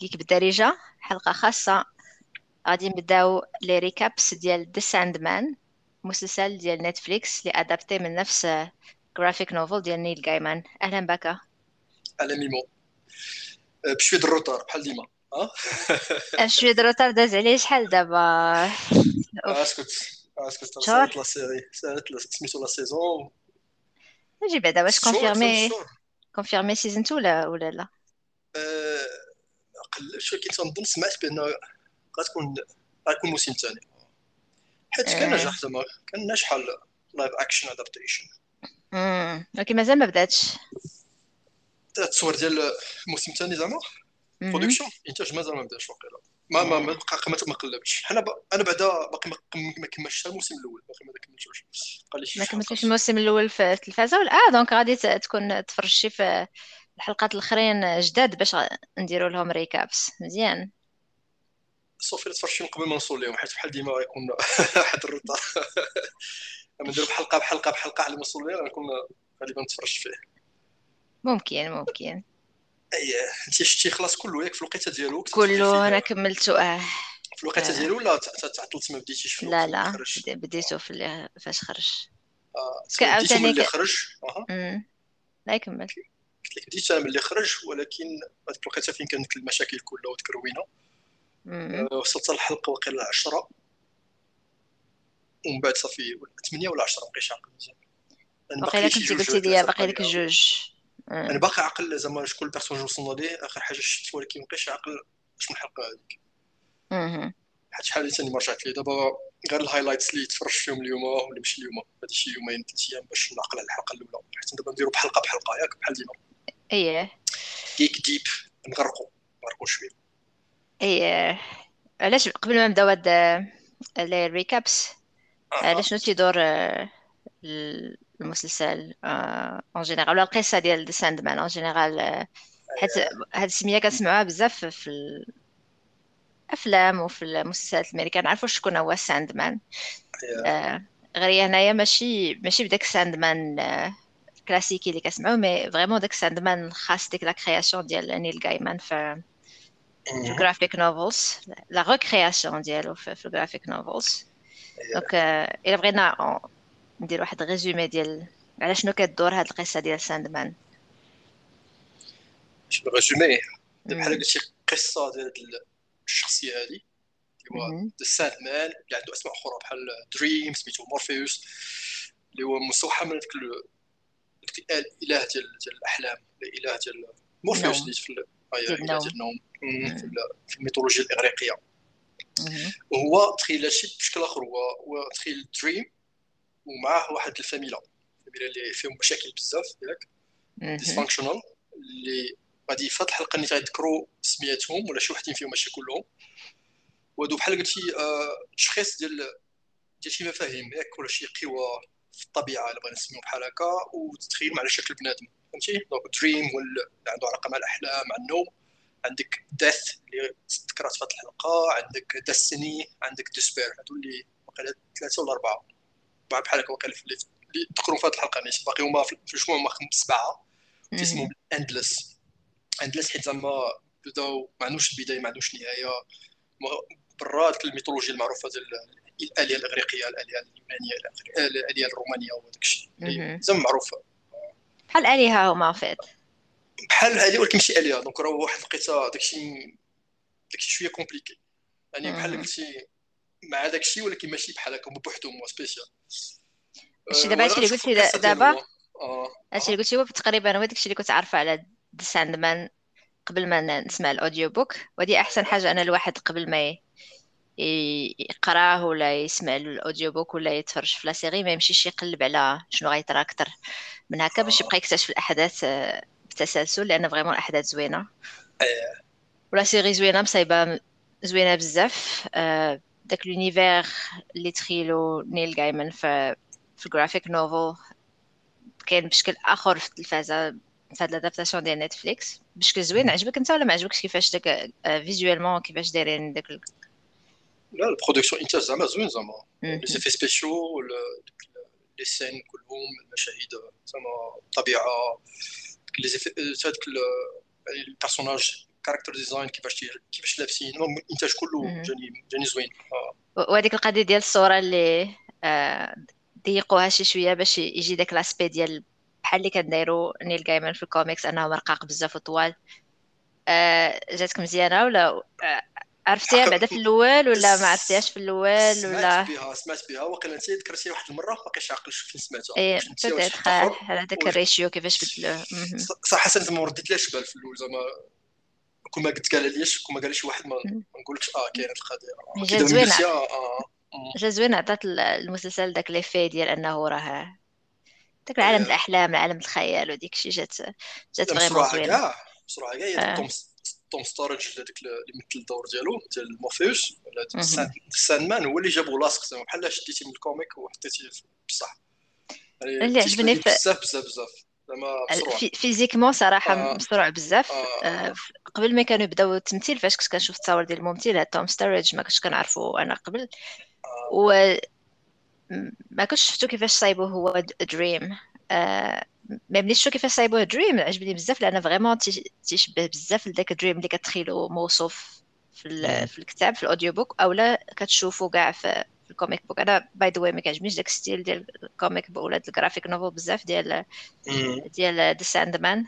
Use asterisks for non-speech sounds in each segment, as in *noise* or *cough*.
Geek بالدارجة حلقة خاصة. غادي نبداو لي recaps ديال The Sandman مسلسل ديال نتفليكس اللي adapté من نفس graphic novel ديال نيل جايمان أهلا بك على ميمو أه، بشوية retard د ال بحال ديما ها؟ *laughs* شوية د الروتار داز عليه شحال دابا؟ أسكت أسكت سألت لا سيري سألت سميتو la saison نجي بعدا واش confirmé confirmé saison 2 ولا ولا لا؟ قلبت ولكن تنظن سمعت بأن غتكون غيكون موسم ثاني. حيت كان نجاح زعما كان ناجح live action adaptation ولكن مازال ما بداتش. التصوير ديال الموسم الثاني زعما؟ production إنتاج مازال ما بداش واقيلا. ما ما ما ما قلبتش حنا ب... أنا بعدا باقي ما كملتش الموسم الأول. باقي ما كملتوش قال لي ما كملتش الموسم الأول في التلفازه ولا آه donc غادي تكون تفرجتي في الحلقات الاخرين جداد باش نديروا لهم recaps مزيان. sauf تي تفرجتي من قبل ما نوصل لهم حيت بحال ديما غيكون *laughs* واحد ال retard. *laughs* لما نديرو بحلقة بحلقة بحلقة على ما نوصل لهم غنكون غالبا تفرجت فيه. ممكن ممكن. أي أنت شتي خلاص كله ياك في الوقيته ديالو كله أنا كملته آه. في الوقيته ديالو ولا تعطلت ما بديتيش فيه لا لا. بديتو في فاش خرج. آه عاوتاني خرج. أها. لا يكمل. قلت لك بديت أنا ملي خرج ولكن هذيك الوقيته فين كانت المشاكل كلها وديك الروينه آه، وصلت الحلقة واقيلا 10 ومن بعد صافي 8 ولا 10 مابقيتش عاقل مزيان باقي لك أنت قلتي لي باقي لك جوج. أنا باقي عاقل زعما شكون البيرسوناج وصلنا ليه آخر حاجة شفت ولكن مابقيتش عاقل شنو الحلقة هذيك. حيت شحال ثاني ما رجعت ليه. دابا غير ال highlights اللي تفرجت فيهم اليوم ولا ماشي اليوم هادي شي يومين ثلاث أيام باش نعقل على الحلقة الأولى. حيت دابا نديرو بحلقة بحلقة ياك بحال ديما. اييه Geek Deep نغرقو. نغرقو شوية. اييه علاش قبل ما نبداو هاد ال recaps علاش شنو تيدور المسلسل en général ولا القصة ديال The Sandman en général حيت هاد السمية كنسمعوها بزاف في الافلام وفي المسلسلات الامريكان عرفوا شكون هو Sandman آه غير هنايا ماشي ماشي بداك Sandman classique اللي كنسمعو mais vraiment داك Sandman خاص ديك la création ديال نيل جايمان في في ال graphic novels la recréation ديالو في ال graphic novels donc الا بغينا ندير واحد résumé ديال على شنو كدور هاد القصة ديال Sandman شنو résumé بحال قلتي قصه ديال الشخصيه هذه اللي هو The Sandman اللي عنده اسماء أخرى بحال Dream سميتو مورفيوس اللي هو مستوحى من ديك الاله ديال الأحلام الاله ديال مورفيوس اللي في ديال النوم في الميثولوجيا الإغريقية. وهو تخيل شي بشكل آخر هو هو تخيل Dream ومعاه واحد الفاميلا. الفاميلا اللي فيهم مشاكل بزاف ياك dysfunctional اللي غادي في هذه الحلقة اللي غيذكروا سمياتهم ولا شي وحدين فيهم ماشي كلهم. وهادو بحال قلتي آه تشخيص ديال ديال شي مفاهيم ياك ولا شي قوى في الطبيعة بغينا نسميهم بحال هكا وتتخيل على شكل بنادم فهمتي؟ donc Dream هو اللي عنده علاقة مع الأحلام مع النوم. عندك Death اللي تذكرت في الحلقة عندك Destiny عندك Despair هادو اللي واقيلا ثلاثة ولا أربعة. بحال هكا واقيلا اللي ذكروا في هذه الحلقة يعني باقي هما في الجمهور هما سبعة. تيسموا اندلس اندلس حيت زعما بداو ما عندوش البداية ما عندوش نهايه برا ديك الميثولوجيا المعروفة ديال الالهه الإغريقية الالهه اليونانيه الالهه الرومانية وداك الشيء. زعما معروفه بحال الالهه هما فات. بحال هذه ولكن ماشي الهه دونك راه واحد لقيتها داكشي داكشي شوية compliqué. يعني بحال قلتي مع داكشي ولكن ماشي بحال هكا بوحدهم هو spécial هادشي دابا هادشي اللي قلتي دابا؟ هادشي اللي قلتي هو تقريبا هو داكشي اللي كنت عارفة على Sandman قبل ما نسمع ال audiobook. ودي أحسن حاجة أنا الواحد قبل ما يقراه ولا يسمع ال audiobook ولا يتفرج في la série ما يمشيش يقلب على شنو غيطرا أكثر من هكا باش يبقى يكتشف الأحداث المسلسل لأن vraiment الأحداث زوينة. إيه. و la série زوينة مصايبة زوينة بزاف. آه، داك l'univers اللي تخيلو نيل جايمن في في ال graphic novel كاين بشكل آخر في التلفازة في هاد l'adaptation ديال نتفليكس بشكل زوين عجبك أنت ولا ما عجبكش؟ كيفاش داك visuellement آه، كيفاش دايرين داك لا ال production انتاج زعما زوين زعما les effets spéciaux les scènes كلهم المشاهد زعما الطبيعه les effets هذاك ال personnage character design كيفاش كيفاش لابسين الانتاج كله جاني جاني زوين وهذيك القضية ديال الصورة اللي ضيقوها شي شوية باش يجي داك l'aspect ديال بحال اللي كنديرو نيل جايمان في الكوميكس انه رقاق بزاف وطوال جاتك مزيانه ولا عرفتيها بعدا في الأول ولا ما عرفتيهاش في الأول ولا؟ سمعت بها سمعت بها. وقيلا انت ذكرتي واحد المرة ما باقيش عاقل فين سمعتها اي بيتيت على داك الريشيو كيفاش بدلوه صح حسن ما رديتلاش بال في الأول؟ زعما كون ما قلت قال ليش؟ كون ما قالش واحد ما نقولكش آه كاينة القضية. جا زوين آه. جا زوين عطات المسلسل داك ليفي ديال أنه راه داك العالم الأحلام العالم الخيال وديك الشيء جات جات فريمون زوينه بصراحه بصراحه كاع. توم ستورج هذاك اللي مثل الدور ديالو ديال مورفيوس ولا ساند مان هو اللي جابو لاصق زعما بحال شديتي من ال comic وحطيتيه بصح يعني اللي عجبني بزاف بزاف بزاف زعما physiquement صراحة آه. مسروع بزاف آه. آه. قبل ما كانوا يبداو التمثيل فاش كنت كنشوف التصاور ديال الممثل توم ستورج ما كنتش كنعرفو أنا قبل آه. و ما كنتش شفتو كيفاش صايبو هو دريم ما ملي شفتو كيفاش صايبوه دريم عجبني بزاف لأن vraiment تيشبه بزاف لذاك دريم اللي كتخيلو موصوف في, في الكتاب في ال audiobook اولا كتشوفو كاع في ال comic book أنا by the way ما كيعجبنيش داك style ديال ال comic book ولا ال graphic novel بزاف ديال ديال ذا ساند مان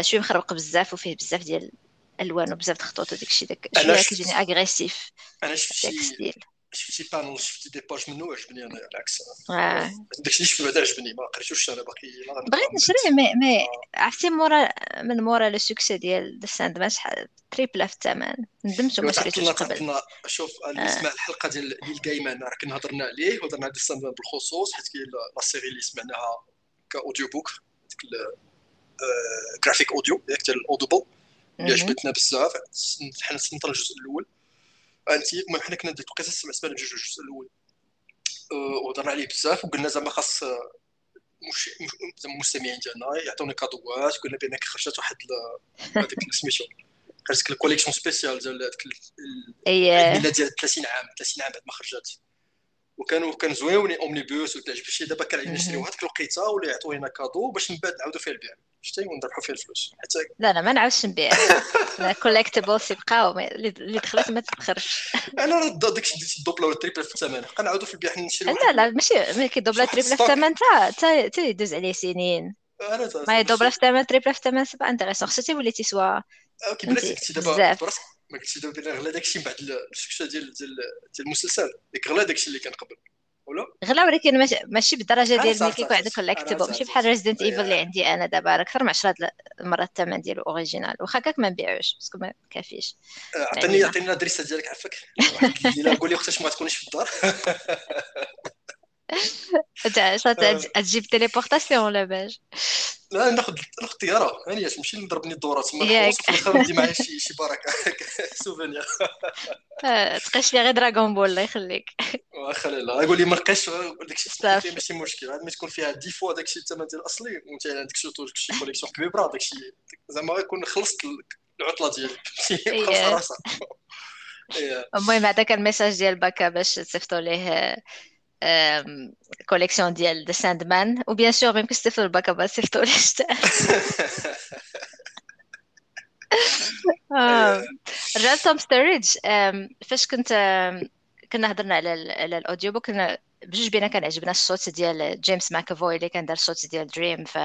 شوية مخربق بزاف وفيه بزاف ديال الالوان وبزاف د الخطوط وداك الشيء داك شوية كيجيني agressif أنا شفتي شفتي panel شفتي des pages منه عجبني أنا العكس آه. داكشي اللي بعدا عجبني ما قريتوش أنا باقي بغيت نشريه مي مي آه. عرفتي مورا من مورا le succès ديال ذا ساند مان شحال tripla في الثمن ندمت وما شريتوش قبل. شوف اللي آه. سمع الحلقة ديال نيل جايمان راه كنا هضرنا عليه وهضرنا على ذا ساند مان بالخصوص حيت كاين la série اللي سمعناها ك audiobook ديك graphic audio ياك ديال الاوديبل اللي عجبتنا بزاف. حنا سنطر الجزء الأول. انت المهم حنا كنا ديك القصص سمعت بان جوج الجزء الأول. أه، وهضرنا عليه بزاف وقلنا زعما خاص مش المستمعين ديالنا يعطونا كادوات قلنا بان خرجت واحد هذيك سميتو خرجت الكوليكسيون سبيسيال ديال هذيك الميلاد ديال 30 عام 30 عام بعد ما خرجت. وكانوا كان زوينين اومني بوس وتعجب شي دابا نشريو هذيك الوقيتة ولا يعطونا كادو باش من بعد نعاودوا فيها البيع. شتي ونربحوا فيها الفلوس. حتى لا لا ما نعاودش نبيع. *laughs* كوليكتبلز يبقاو اللي دخلت ما تدخرش أنا راه داك الشيء الدوبلة ولا التريبل في الثمن. نعاودوا في البيع نشريو لا لا ماشي ملي كيدوبلا تريبل في الثمن تا تا يدوز عليه سنين. ما يدوبلا في الثمن تريبل في الثمن سي با انتريسون. خصها تولي تيسوا أوكي بلاتي كنتي دابا ما قلتي دابا غلا داكشي من بعد السكسه ديال ديال المسلسل. ديك غلا داكشي اللي كان قبل. غلا ولكن ماشي بالدرجة ديال ملي كيكون عندك كوليكتيبل ماشي بحال ريزيدنت ايفل اللي عندي أنا دابا راه أكثر من 10 المرات الثمن ديالو أوريجينال. واخا كاك ما نبيعوش باسكو ما كافيش. آه، عطيني يعني عطيني الأدريسة ديالك عفاك قول لي وقتاش ما تكونيش في الدار. *laughs* تجيب تيليبورتاسيون ولا باش لا ناخذ ناخذ الطياره هانيه تمشي نضربني الدوره تما ياك. في الآخر ندي معايا شي شي بركة. *laughs* سوفينير. *laughs* تقيش لي غير دراغون بول الله يخليك. *laughs* واخا لا يقول لي ما نقيش داكشي ماشي مشكل. عاد ما تكون فيها دي فوا داكشي الثمن ديال الاصلي وانت عندك سورتو شي كوليكسيون كبيرة داكشي. زعما يكون خلصت العطلة ديالك. خلاص المهم هذاك الميساج ديال باكا باش تصيفطوا ليه. كوليكسيون ديال ذا ساند مان وبيان سور ما يمكنش تصيفطوا الباكا با تصيفطوا ليه رجعت توم ستوريج فاش كنت كنا هضرنا على على الاوديو بوك كنا بجوج بينا كان عجبنا الصوت ديال جيمس ماكافوي اللي كان دار الصوت ديال دريم ف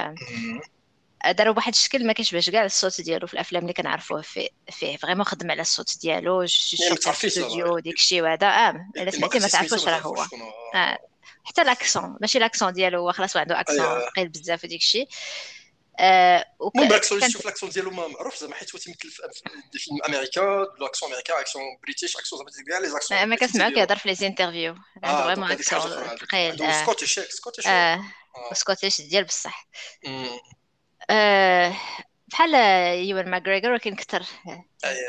داروا بواحد الشكل ما كيشبهش كاع الصوت ديالو في الأفلام اللي كنعرفوه. فيه فيه vraiment خدم على الصوت ديالو شفت في الاستوديو ديك الشيء وهذا. آه الا سمعتي ما تعرفوش راه هو. آه. حتى ال accent ماشي ال accent ديالو هو خلاص عنده accent ثقيل بزاف وديك الشيء. آه المهم بال accent. شوف ال accent ديالو ما معروف زعما حيت هو تيمثل في فيلم أمريكا ال accent أمريكا accent British accent زعما كاع les accents ما كنسمعو كيهضر في les interviews عنده vraiment accent ثقيل Scottish Scottish Scottish ديال بصح. بحال يوان ماغريغور ولكن كثر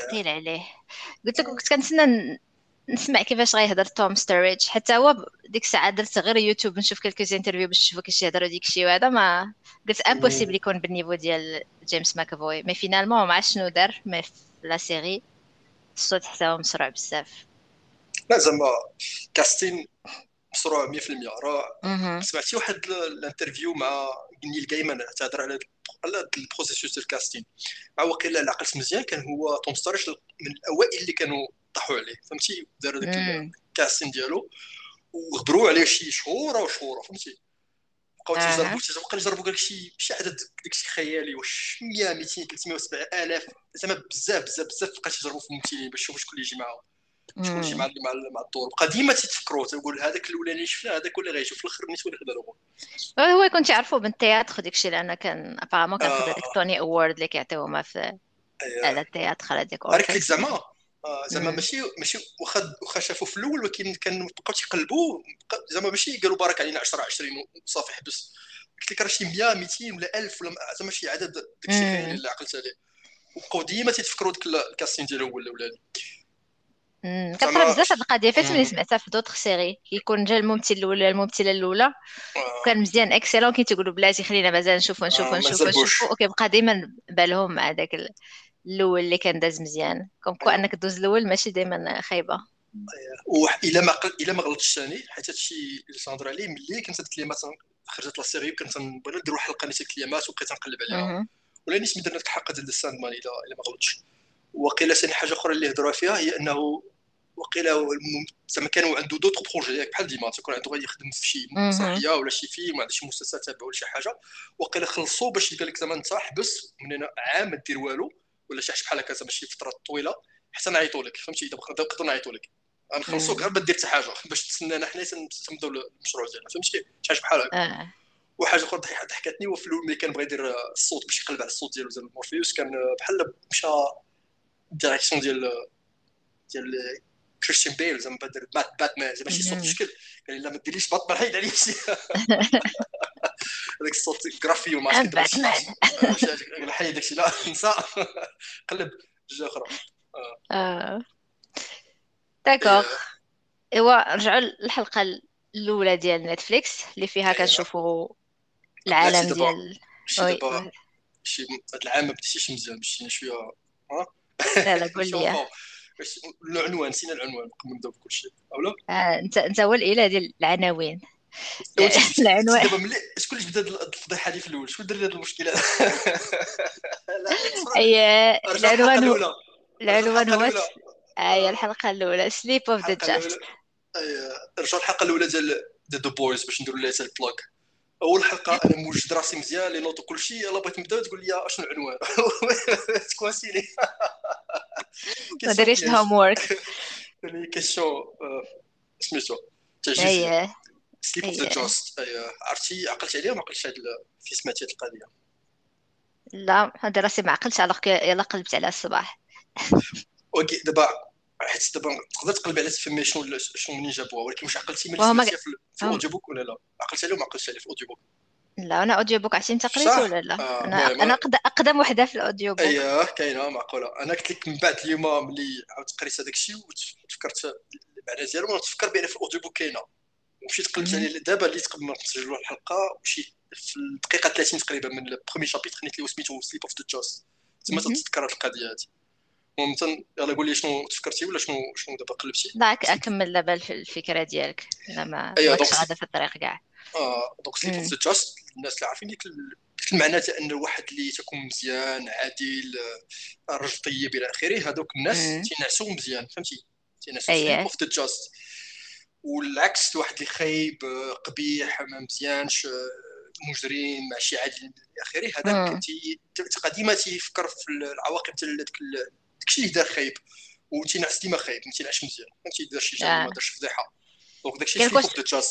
ثقيل عليه. قلت لك كنت كنتسنى نسمع كيفاش غيهضر توم ستوريدج. حتى هو ديك الساعة درت غير يوتيوب نشوف quelques interviews باش نشوفو كيفاش يهضروا ديك الشيء وهذا ما قلت impossible يكون بال niveau ديال جيمس ماكافوي. mais finalement ما عرفت شنو دار mais في la série الصوت حتى هو مسرع بزاف. لا زعما casting مسروع 100% راه سمعتي واحد ال interview مع نيل جايمان تهضر على على ال processus ديال ال casting. مع وقيلا اللي عقلت مزيان كان هو توم ستوريدج من الأوائل اللي كانوا طاحوا عليه. فهمتي؟ دار هذاك ال casting ديالو وغبروا عليه شي شهور وشهور فهمتي؟ بقاو تيجربوا تيبقاو يجربوا قال شي شي عدد داكشي خيالي واش 100 200 300 7000 زعما بزاف بزاف بزاف بقى تيجربوا في الممثلين باش يشوفوا شكون اللي يجي معاهم. يجي مع مع مع الدور بقى ديما تيتفكروا تيقول هذاك الأولاني شفنا هذاك اللي غيجي في الأخر نيت اللي خدا هو يكون تعرفوا من ال théâtre داك الشيء لأن كان apparemment كان خدا ديك Tony Award اللي كيعطيوهما في على ال théâtre على ديك عارف لك زعما. زعما ماشي ماشي واخا واخا شافوا في الأول ولكن كان بقاو تيقلبوا زعما ماشي قالوا بارك علينا 10 20 وصافي حبس قلت لك راه شي 100 200 ولا 1000 ولا زعما شي عدد داكشي اللي عقلت عليه. وبقاو ديما تيتفكروا ديك ال casting ديالو الاولاني كطرا بزاف هاد القضية فات ملي سمعتها في d'autres séries. كيكون جا الممثل الاولى الممثلة الأولى. وكان مزيان excellent كي تيقولوا بلاتي خلينا مازال نشوفوا نشوفوا نشوفوا نشوفوا وكيبقى ديما بالهم مع داك الأول اللي كان داز مزيان. comme quoi أنك دوز الأول ماشي دائما خايبة. إلا ما إلا ما غلطتش ثاني حيت هادشي اللي تنهضر عليه ملي كنت هاد مثلا خرجت la série نبغي ندير واحد الحلقة نيت الكليمات وبقيت نقلب عليها. ولا نيت درنا ديك الحلقة ديال ال Sandman الا إلا ما غلطتش. وقيله ثاني حاجة أخرى اللي هضروا فيها هي أنه وقيله زعما كانوا عنده d'autres projets بحال ديما تكون عنده غادي يخدم في شي مسرحيه ولا شي فيلم ولا شي مسلسل تابع ولا شي حاجة. وقيله خلصوا باش يقول لك زعما أنت حبس من هنا عام ما دير والو ولا شي حاجة بحال هكا زعما شي فتره طويلة حتى نعيطوا لك فهمتي؟ إذا نقدروا نعيطوا لك. غنخلصوك غير ما دير حتى حاجة باش تسنانا حنا تنبداو المشروع ديالنا فهمتي؟ شي حاجة بحال هكا. آه. وحاجة أخرى ضحكتني هو في الأول ملي كان بغى يدير الصوت باش يقلب على الصوت ديالو ديال مورفيوس كان بحال مشى direction ديال ديال كريستيان بيل زعما بدر بات باتمان زعما شي صوت مشكل قال لا ما ديريش باتمان حيد عليه شي هذاك الصوت جرافي وما باتمان حيد داكشي لا نسى قلب جوج أخرى آه d'accord ايوا نرجعوا للحلقه الاولى ديال نتفليكس اللي فيها كنشوفوا العالم ديال وي شي هذا العام ما بديتيش مزيان باش شوية لا لا *laughs* قول لي. العنوان نسينا العنوان قبل نبداو بكل شيء. أولا؟ آه، أنت أنت هو الاله ديال العناوين. *laughs* العنوان. دابا ملي شكون اللي بدا الفضيحة هذه في الأول شكون دار هذه المشكلة؟ *laughs* اي العنوان هو العنوان هو اي الحلقة الأولى. سليب اوف ذا جاست رجع الحلقة الأولى ديال ذا بويز باش نديروا لها البلوك أول حلقة أنا موجد راسي مزيان لي نوط كل شيء يلا بغيت نبدأ تقول لي أشنو العنوان؟ *laughs* تكواسيني *laughs* ما داريش الهوم وورك كيسيون سميتو تعجبني سليب اوف ذا جوست عرفتي؟ عقلت عليها ما عقلتش في سمعتي هذه القضية. لا هذا راسي ما عقلتش على يلا قلبت على الصباح. *laughs* okay دابا حيت دابا تقدر تقلب على تفهمي شنو شنو منين جابوها؟ ولكن واش عقلتي ملي في ال audiobook ولا لا؟ عقلتي عليه وما عقلتش عليه في ال audiobook. لا أنا audiobook عرفتي انت قريتو ولا لا؟ آه أنا أنا أقدم وحدة في ال audiobook. اييه كاينة معقولة. أنا قلت لك من بعد اليوم ملي عاودت قريت هذاك الشيء وتفكرت المعنى ديالو ونتفكر بأن في ال audiobook كاينة. ومشيت قلبت عليه دابا اللي قبل ما نسجلوا الحلقة ومشيت في الدقيقة 30 تقريبا من ال premier chapitre نيت لي سميتو Sleep of the Just تما تتذكر هذه القضية هذه. المهم يلا قول لي شنو تفكرتي ولا شنو شنو دابا قلبتي؟ لا أكمل دابا الفكرة ديالك. أنا ما أيوة غادا في الطريق كاع. آه donc Sleep of Just الناس اللي عارفين ديك المعنى تاع أن واحد اللي تكون مزيان عادل رجل طيب إلى آخره هذوك الناس تينعسوا مزيان فهمتي؟ تينعسوا sleep of the just والعكس واحد اللي خايب قبيح ما مزيانش مجرم مع شي عادل إلى آخره هذاك تبقى ديما تيفكر في العواقب داك داكشي اللي دار خايب وتينعس ديما خايب ما تينعش مزيان فهمتي دار شي جريمه ما دارش فضيحه donc داكشي اللي فوق الجاز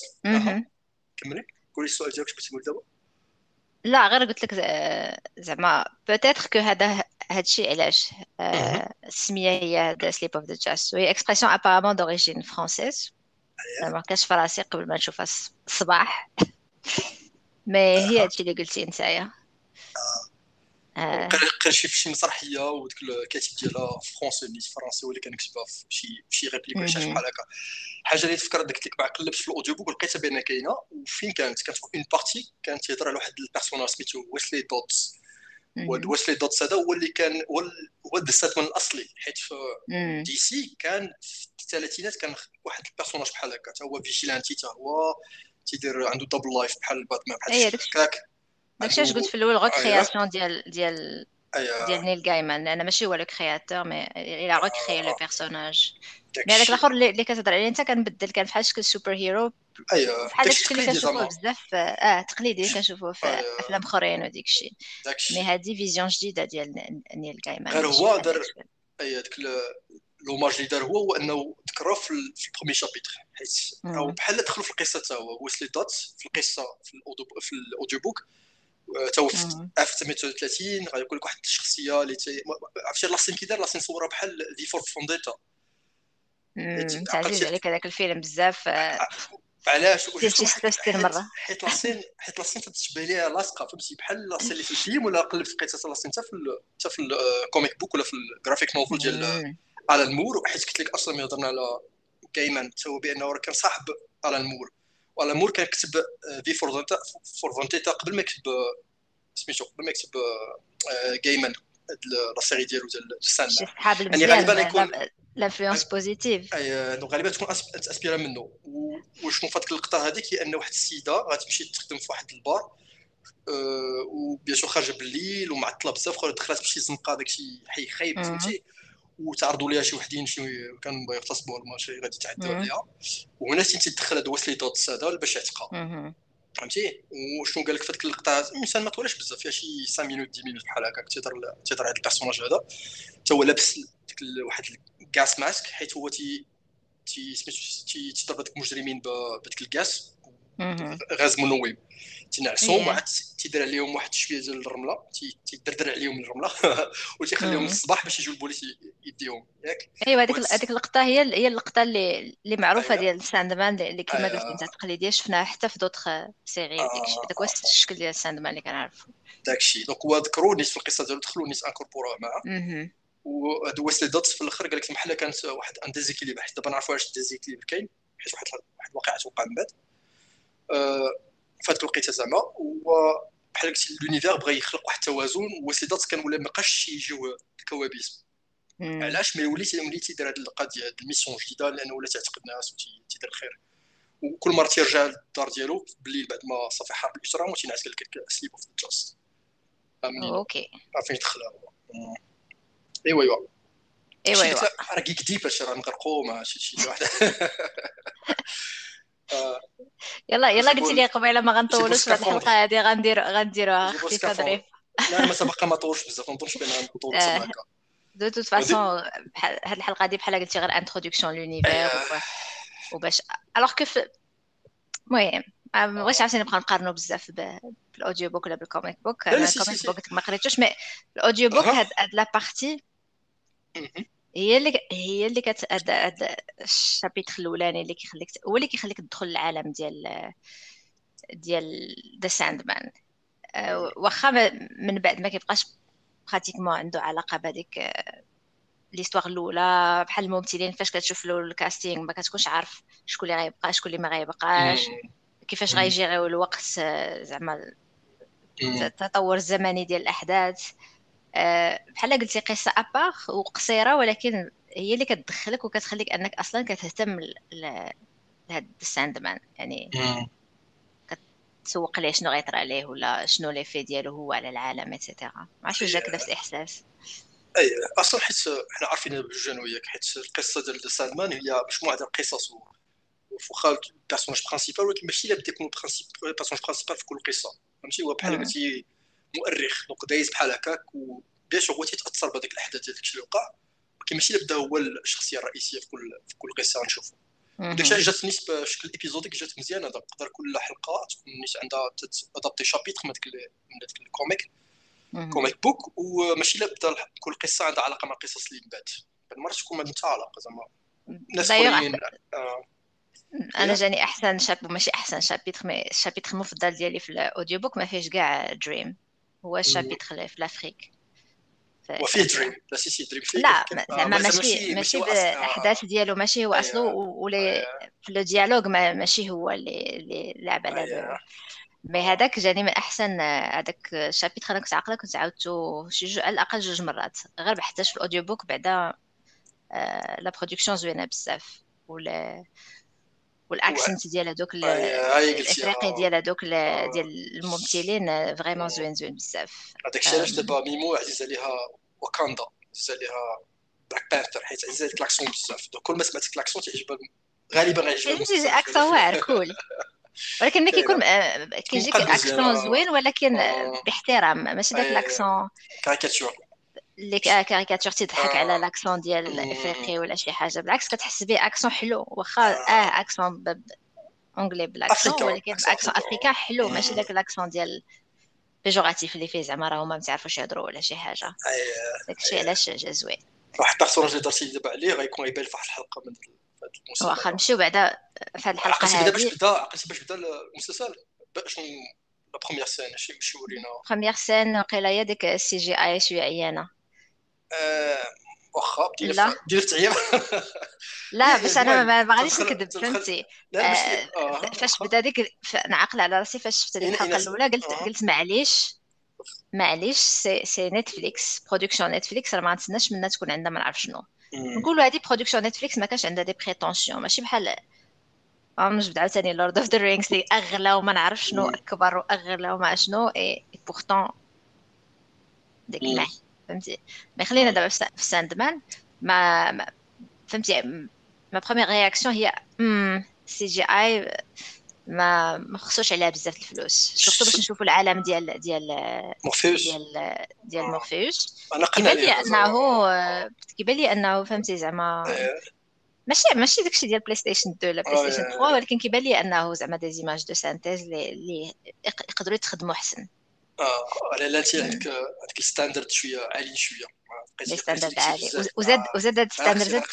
كملي قولي السؤال ديالك باش تقول دابا لا غير قلت لك زعما peut-être que هذا هادشي علاش السمية هي هذا Sleep of the Just وهي expression apparemment d'origine française ما كانش في راسي قبل ما نشوفها الصباح mais *laughs* هي هادشي اللي قلتي نتايا شي في شي مسرحية وديك الكاتب ديالها فرونسي نيت فرنسي هو اللي كان كتبها في شي شي réplique ولا شي بحال هكا. حاجة اللي تفكرت قلت لك قلبت في ال audiobook ولقيتها بان كاينة وفين كانت؟ كانت في une partie كانت تهضر على واحد ال personnage سميتو ويسلي دودز ويسلي دودز هذا هو اللي كان هو ال Sandman الأصلي حيت في DC كان في الثلاثينات كان واحد ال personnage بحال هكا. هو vigilante حتى هو تيدير عنده double life بحال باتمان بحال هكاك. داكشي اش قلت في الأول re-création ديال ديال ديال نيل جايمان لأن ماشي هو le créateur mais il a recréé le personnage mais هذاك الآخر اللي كتهضر عليه انت كنبدل كان فحال شكل super hero ايوا بحال داكشي اللي كنشوفوه بزاف آه تقليدي كنشوفوه في افلام اخرين وديك الشيء مي هذه فيزيون جديده ديال نيل جايمان غير هو دار اي هذاك لوماج اللي دار هو هو انه ذكره في البرومي شابيتر حيت أو بحال دخلوا في القصة تا هو ويسلي دوت في القصة في الاوديو بوك تا هو في 1930 غيقول لك واحد الشخصية اللي عرفتي لاسين كي دار لاسين صورها بحال في فور فونديتا. تعزيز عليك هذاك الفيلم بزاف. علاش؟ حيت مرة. حيت لاسين حيت لاسين تتشبه ليها لاصقة فهمتي؟ بحال لاسين اللي في الفيلم ولا قلب في قصه لاسين حتى في حتى في الكوميك بوك ولا في الجرافيك نوفل ديال على المور حيت قلت لك أصلا يهضرنا على كايمان هو بأنه راه كان صاحب على المور وعلى المور كان كتب في فور فونتيتا قبل ما يكتب سميتو قبل ما يكتب جايمان لا سيري ديالو ديال السان يعني غالبا يكون l'influence positive غالبا تكون inspira منه. وشنو فات اللقطه هذيك هي أن واحد السيدة غتمشي تخدم في واحد البار و bien sûr خارجة بالليل ومعطله بزاف دخلت بشي زنقة داكشي حي خايب فهمتي؟ وتعرضوا ليها شي وحدين شي كانوا بغاو يغتصبوا ولا شي غادي يتعدوا عليها. وهنا تيدخل هذا Wesley Dodds هذا باش يعتقها فهمتي؟ وشنو قال لك في هذيك اللقطة؟ الإنسان ما طولش بزاف فيها شي 5 minutes 10 minutes بحال هكاك تيهضر تيهضر هذا ال personnage هذا. حتى هو لابس ديك واحد ال gas mask حيت هو تي تي سميتو تيضرب هذوك المجرمين بديك الكاس غاز منوم. تنعسهم واحد تيدير عليهم واحد شوية ديال الرملة تيدردر عليهم الرملة *laughs* وتيخليهم للصباح باش يجوا البوليس يديهم ياك؟ ايوا هذيك هذيك اللقطة هي هي اللقطة اللي اللي معروفة أيوة. ديال Sandman اللي كما قلت انت تقليدية شفناها حتى في d'autres séries آه. داك هو الشكل ديال Sandman اللي كنعرفو. داكشي donc هو ذكروا نيت في القصة ديالو دخلوا نيت incorporerوه معاه. وهاد Wesley Dodds في الأخر قال لك بحال كانت واحد un déséquilibre حيت دابا نعرفوا واش ال déséquilibre كاين حيت واحد واحد الواقعة توقع من بعد. أه في هذيك الوقيته زعما وبحال قلتي l'univers بغى يخلق واحد التوازن وسيدات كان ولا ما بقاش يجيو الكوابيس. علاش ما يولي ملي تيدير هذه القضية هذه ال mission جديده لأنه ولا تعتقد الناس وتيدير الخير. وكل مرة تيرجع للدار ديالو بالليل بعد ما صافي حرب الاسره وتينعس قال لك سليب اوف جاست أوكي. فين يدخلها هو إيوا إيوا. إيوا إيوا. راه كيك ديب هادشي راه نغرقو ما شي شي واحد. *laughs* يلا يلا قلت لي قبيلة ما غنطولوش في الحلقة هذه غنديرو غنديروها خفيفه ظريف لا ما سبق ما طولش بزاف ما نظنش بان نطول هكا. دو توت فاسون هاد الحلقة هذه بحال قلتي غير introduction l'univers وباش الوغ كيف المهم ما بغيتش عاوتاني نبقى نقارنو بزاف بال audio book ولا بال comic book ال comic book ما قريتوش mais ال audio book هاد la partie هي اللي هي اللي كت هاد ال chapitre الأولاني اللي كيخليك هو اللي كيخليك تدخل العالم ديال ديال The Sandman واخا من بعد ما كيبقاش براتيكمون عنده علاقة بهذيك ليستواغ الأولى بحال الممثلين فاش كتشوف له الكاستينغ ما كتكونش عارف شكون اللي غيبقى شكون اللي ما غيبقاش كيفاش غيجيريو الوقت زعما التطور الزمني ديال الأحداث. آه، بحال قلتي قصة ابار وقصيرة ولكن هي اللي كتدخلك وكتخليك أنك أصلا كتهتم لهاد الساندمان يعني كتسوق ليه شنو غيطرى عليه ولا شنو لي في ديالو هو على العالم et cetera ما عرفتش جاك نفس الإحساس. أي أصلا حيت حنا عارفين بجوج أنا وياك حيت القصة ديال Sandman هي مجموعة ديال القصص وخا ال personnage principal ولكن ماشي لابد يكون ال personnage principal في كل قصة. فهمتي؟ هو بحال قلتي مؤرخ donc دايز بحال هكاك و bien sûr هو تيتأثر بهذيك الأحداث داكشي اللي وقع ولكن ماشي لابد هو الشخصية الرئيسية في كل في كل قصة نشوفو داكشي جات نيت بشكل ايبيزوديك جات مزيانه تقدر كل حلقة تكون نيت عندها ادابتي شابيتر من داك من داك الكوميك كوميك بوك وماشي لابد كل قصة عندها علاقة مع القصص اللي من بعد. المرات تكون ما عندها علاقه زعما ناس آه. أنا جاني أحسن شاب ماشي أحسن شابيتر مي الشابيتر المفضل ديالي في الاوديو بوك ما فيهش كاع دريم هو الشابيتر في لافريك وفيه دريم لا سي سي دريم فيه لا زعما ماشي ماشي الاحداث ديالو ماشي هو أصله ولي في لو ديالوج ماشي هو اللي اللي لعب على مي هذاك جاني من أحسن هذاك الشابيتر أنا كنت عاقلة كنت عاودته شي جو على الأقل جوج مرات. غير بحثاش في الاوديو بوك بعدا لا برودكسيون زوينة بزاف. ولا والاكسنت ديال هذوك الافريقي ديال هذوك ديال الممثلين فريمون زوين زوين بزاف هذاك الشيء علاش دابا ميمو عزيز عليها واكاندا عزيز عليها Black Panther حيت عزيز عليك l'accent بزاف كل ما سمعت l'accent تعجبها غالبا غيعجبها accent واعر cool ولكن ملي كيكون آه، كيجيك accent زوين ولكن آه. باحترام ماشي داك l'accent caricature اللي caricature تضحك على l'accent ديال الافريقي ولا شي حاجة. بالعكس كتحس به accent حلو. واخا آه. accent anglais بال accent ولكن accent africain حلو. ماشي داك l'accent ديال péjoratif اللي فيه زعما راهما ما تعرفوش يهضروا ولا شي حاجة. داكشي علاش جا زوين. واحد ال personnage اللي درتي دابا عليه غيكون يبان في واحد الحلقة من المسلسل. واخا نمشيو بعدا في هذه الحلقة هذه باش بدا عقلتي باش بدا المسلسل. شنو la première scène شي شي ورينا. première scène وقيلا هي ديك ال CGI شوية عيانة. آه، واخا بدينا بدينا تعيا لا باش أنا ما غاديش نكذب فهمتي؟ آه، آه، فاش بدا ديك نعقل على راسي فاش شفت الحلقة الأولى قلت قلت معليش معليش c'est c'est Netflix production Netflix راه ما غنتسناش منها تكون عندها ما نعرف شنو. نقولوا هذه production Netflix ما كانش عندها des prétentions ماشي بحال نجبد عاوتاني Lord of the Rings اللي أغلى وما نعرف شنو أكبر وأغلى وما شنو important ديك فهمتي؟ mais خلينا دابا في Sandman ما فهمتي؟ ma première réaction هي CGI ما ما خصوش عليها بزاف الفلوس شفتو باش نشوفوا العالم ديال ديال مورفيوس. ديال ديال مورفيوس. أنا كيبان لي أنه كيبان لي أنه فهمتي زعما إيه. ماشي ماشي داكشي ديال بلاي ستيشن 2 ولا بلاي ستيشن 3 ولكن كيبان لي أنه زعما des images de synthèse اللي يقدروا يتخدموا أحسن. على لا انت عندك عندك ال standard شوية عالي شوية. standard عالي. وزاد وزاد هذا ال standard زاد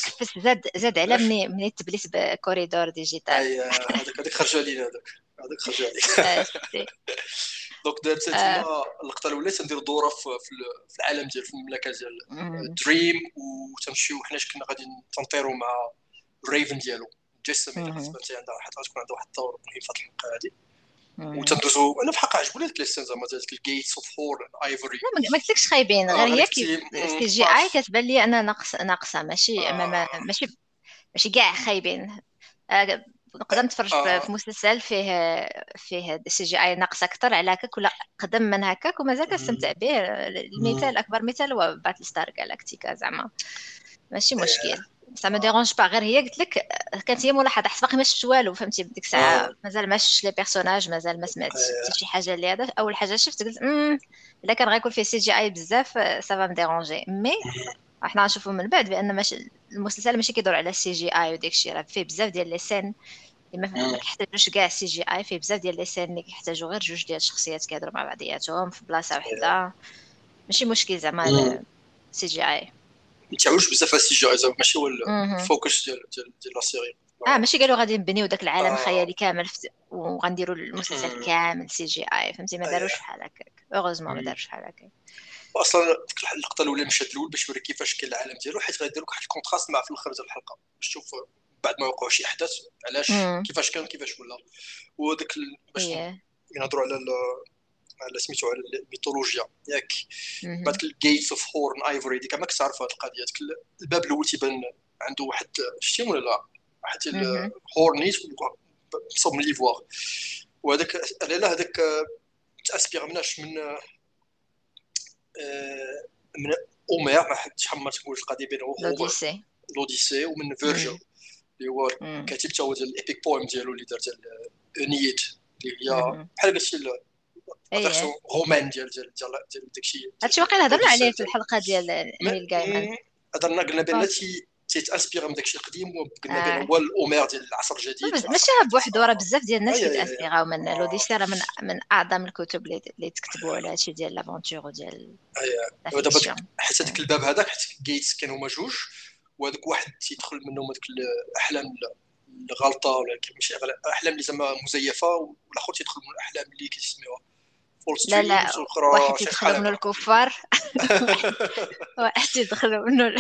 زاد زاد على مني مني تبليت بكوريدور ديجيتال هذاك هذاك خرجوا علينا هذاك هذاك خرجوا عليك. *laughs* *laughs* دونك دابا تما اللقطه الاولى تنديروا دورة في العالم ديال في المملكة ديال دريم وتمشيو حنا كنا غادي تنطيروا مع الريفن ديالو. الا حسبتي عندها واحد تكون عندها واحد الدور مهم في الحلقة هذه وتندوزو أنا في حق عجبوني ديك ليسين زعما ديك الجيتس اوف هور ايفوري ما قلتلكش خايبين. غير هي كي سي جي اي كتبان لي أنا ناقص ناقصة. ماشي آه. ماشي ماشي كاع خايبين. آه، نقدر نتفرج آه. في مسلسل فيه فيه CGI ناقص أكثر على هكاك ولا قدم من هكاك ومازال كنستمتع به المثال أكبر مثال هو Battlestar Galactica زعما. ماشي مشكل. ça me dérange pas غير هي قلت لك كانت هي ملاحظة. حيت باقي ما شفتش والو فهمتي؟ بديك الساعة مازال ما شفتش les personnages مازال ما سمعتش حتى شي حاجة اللي هذا. أول حاجة شفت قلت إلا كان غيكون فيه CGI بزاف ça va me déranger mais إحنا غنشوفوا من بعد بأن ماشي المسلسل ماشي كيدور على ال CGI وديك الشيء راه فيه بزاف ديال les scènes اللي ما كيحتاجوش كاع CGI فيه بزاف ديال les scènes اللي كيحتاجوا غير جوج ديال الشخصيات كيهضروا مع بعضياتهم في بلاصة وحدة. ماشي مشكل زعما CGI ما تعاونش بزاف على ال CG زعما ماشي هو ال focus ديال ديال ديال la série آه ماشي قالوا غادي نبنيو داك العالم الخيالي آه. كامل وغنديروا المسلسل كامل CGI فهمتي؟ ما داروش بحال هكاك. heureusement ما داروش بحال هكاك. أصلا اللقطه الأولى المشهد الأول باش يوري كيفاش كاين العالم ديالو حيت غيدير لك واحد الكونتراست مع في الأخر ديال الحلقة. باش تشوف بعد ما وقعوا شي أحداث علاش كيفاش كان كيفاش ولا. وداك باش نهضروا على على سميتو على الميثولوجيا ياك. بعد الجيتس اوف هورن ايفوري ديك ما كنت عارف هذه القضية الباب الأول تيبان عنده واحد شتي ولا لا؟ واحد الهورنيت مصوب من ليفوار وهذاك لا هذاك تاسبيغ مناش من آه، من اومير ما حدش حمر تقول القضية بينه لوديسي لوديسي ومن فيرجل اللي هو كاتب تا هو ديال الابيك بويم ديالو اللي دار ديال انيد اللي هي بحال قلتي فيرسيون رومان ديال ديال ديال ديال داكشي هادشي واقيلا هضرنا عليه في الحلقة ديال نيل جايمان هضرنا قلنا بأن تيتانسبير من داكشي القديم وقلنا بأن هو الاومير ديال العصر الجديد. ماشي بوحدو راه بزاف ديال الناس كيت inspire او من L'Odyssée راه من من أعظم الكتب اللي تكتبوا على هادشي ديال l'aventure وديال دابا حيت هذاك الباب هذاك حيت gates كانوا هما جوج وهذاك واحد تيدخل منهم هذوك الأحلام الغلطة ولا ماشي أحلام اللي زعما مزيفة والآخر تيدخل من الأحلام اللي كيسميوها. لا لا *laughs* *laughs* واحد يدخل منه الكفار. واحد يدخل منه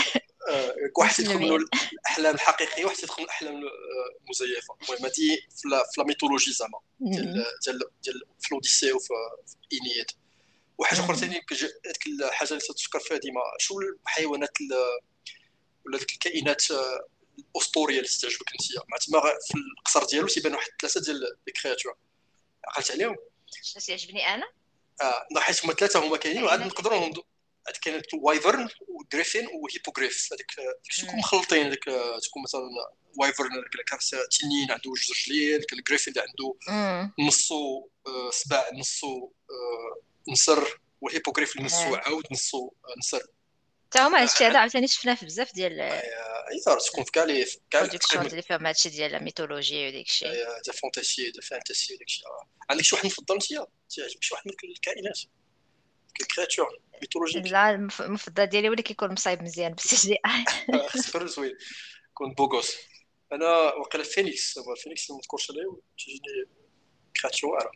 واحد يدخل منه الأحلام الحقيقية واحد يدخل من الأحلام المزيفة. المهم هذه في la mythologie زعما ديال ديال في الأوديسي وفي اينياد وحاجة أخرى ثاني هذيك الحاجة اللي تذكر فيها ديما شو الحيوانات ولا ديك الكائنات الأسطورية اللي تعجبك أنت؟ مع تما في القصر ديالو تيبان واحد ثلاثة ديال les créatures. عقلت عليهم؟ اش يعجبني أنا. آه حيت هما ثلاثة هما كاينين وعاد نقدروا هذيك كانت wyvern و griffin و hippogriffe هذيك تكون مخلطين؟ هذيك تكون مثلا wyvern كان تنين عنده جوج رجلين ال griffin اللي عنده نصو آه، سباع نصو آه، نسر وال hippogriffe اللي نصو عاود نصو نسر حتى هما هادشي هذا عاوتاني شفناه في بزاف ديال أي تكون في كاع لي كاع ال productions اللي فيهم هادشي ديال ال mythologie وديك الشيء de fantasy de fantasy وديك الشيء عندك شي واحد مفضل انت تعجبك شي واحد من الكائنات الكرياتور ميثولوجيك لا المفضل ديالي هو اللي كيكون مصايب مزيان بالسي جي اي خسر زوين. كون بوغوس. أنا وقيلا فينيكس هو فينيكس ما نذكرش عليه تجيني كرياتور واعره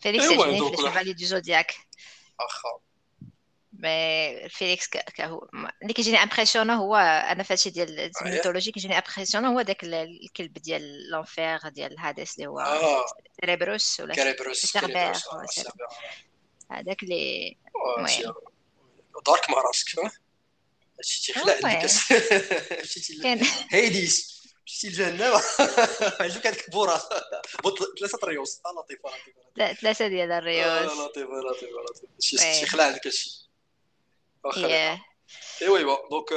فينيكس يعجبني في الشيفالي دو زودياك آخا. مي فيليكس كهو اللي كيجيني امبرسيون هو أنا في هادشي ديال الميثولوجي كيجيني امبرسيون هو داك الكلب ديال لونفير ديال هاديس اللي هو سيريبروس ولا كيريبروس هذاك اللي دارك مع راسك شتي خلع عندك كان هيديس مشيتي لجهنم عجبك هذيك البورا ثلاثة ريوس لطيفه لطيفه ثلاثة ديال الريوس لطيفه لطيفه لطيفه شي خلع عندك هادشي واخا ايوا دونك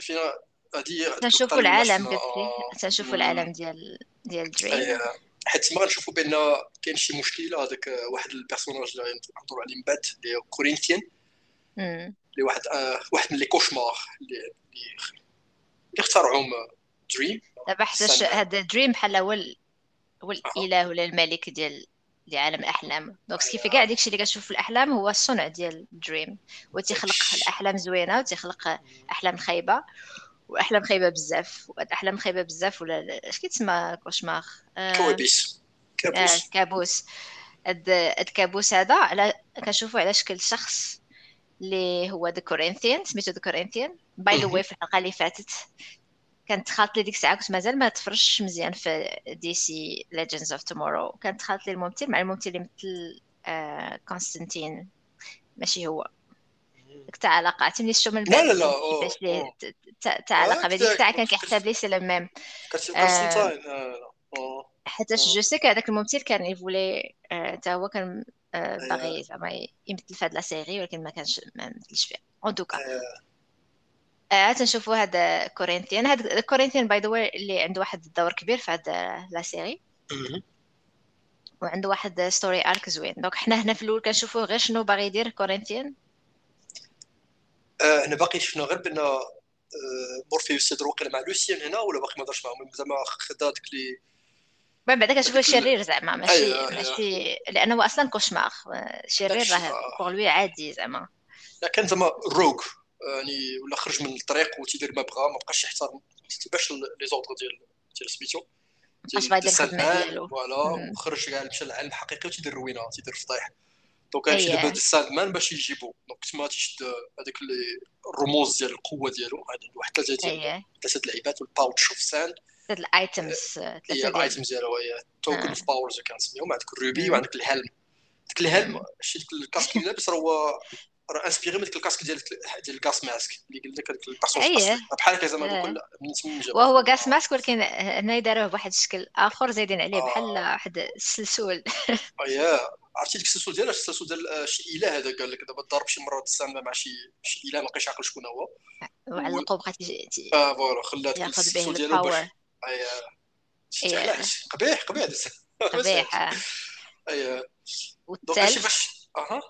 فينا هادي تنشوفوا العالم قلت تنشوفوا العالم ديال ديال دريم حيت تما غنشوفوا بان كاين شي مشكله هذاك واحد ال personnage اللي غنهضروا عليه من بعد اللي هو كورينثيان اللي واحد واحد من les cauchemars اللي اللي اخترعوهم دريم دابا حتى هذا دريم بحال هو هو الاله ولا الملك ديال لعالم الاحلام donc كيف كاع داكشي اللي كتشوف في الأحلام هو الصنع ديال دريم وتيخلق الاحلام زوينة وتيخلق أحلام خايبة وأحلام خايبة بزاف. أحلام خايبة بزاف ولا اش كيتسمى cauchemar؟ كوابيس كابوس. آه كابوس. هاد الكابوس هذا على كنشوفو على شكل شخص اللي هو the Corinthian سميتو the Corinthian by the way في الحلقة اللي فاتت كانت خالت لي ديك الساعة كنت مازال ما تفرجتش مزيان في DC Legends of Tomorrow كانت خالت لي الممثل مع الممثل اللي مثل آه كونستانتين. ماشي هو. ديك تاع علاقة. عرفتي شو من لا لا لا تاع علاقة الساعة كان كيحسب لي سي لو ميم حيت جو سي هذاك الممثل كان يفولي حتى هو كان باغي زعما يمثل في هاد لا سيري ولكن ما كانش ما مثلش فيها. اون توكا آه تنشوفوا هذا كورينثيان. هذا كورينثيان باي ذا اللي عنده واحد الدور كبير في هذا لا سيري. وعنده واحد ستوري ارك زوين. دونك حنا هنا في الأول كنشوفوا غير شنو باغي يدير كورينثيان. آه أنا باقي شفنا غير بان آه مورفيوس وقيلا مع لوسيان هنا ولا باقي ما دارش معاهم؟ زعما خدا ديك لي من بعد كنشوفو شرير زعما ماشي أيوة ماشي لأنه هو أصلا كوشمار شرير راه بوغ لوي عادي زعما. كان زعما روغ يعني ولا خرج من الطريق وتيدير ما بغا ما بقاش يحترم ما تتبعش لي زوردر ديال ديال سميتو. اش باغي يدير الخدمة ديالو. فوالا وخرج كاع مشى للعالم الحقيقي وتيدير روينه تيدير فضيح دونك غيمشي دابا الساند مان باش يجيبو. دونك تما تيشد هذاك الرموز ديال القوة ديالو هذا واحد ثلاثة ديال ثلاثة اللعيبات والباوتش اوف ساند ثلاثة الايتمز ثلاثة هي الايتمز ديالو هي توكن اوف باورز كنسميهم عندك الروبي وعندك الهلم ديك الهلم شي ديك الكاسك اللي لابس راه هو راه انسبيري من ديك الكاسك ديال ديال الكاس ماسك اللي قال لك هذاك البيرسوناج بحال هكا زعما كل وهو كاس ماسك ولكن هنا داروه بواحد الشكل آخر زايدين عليه بحال واحد السلسول. *laughs* اييه عرفتي ديك السلسول ديال السلسول ديال شي إله هذا قال لك دابا ضرب شي مرة السامه مع شي شي إله ما بقاش عاقل شكون هو. وعلقوا بقى آه voilà خلى ديك السلسول ديالو باش اييه قبيح قبيح. قبيح. *laughs* اييه والثالث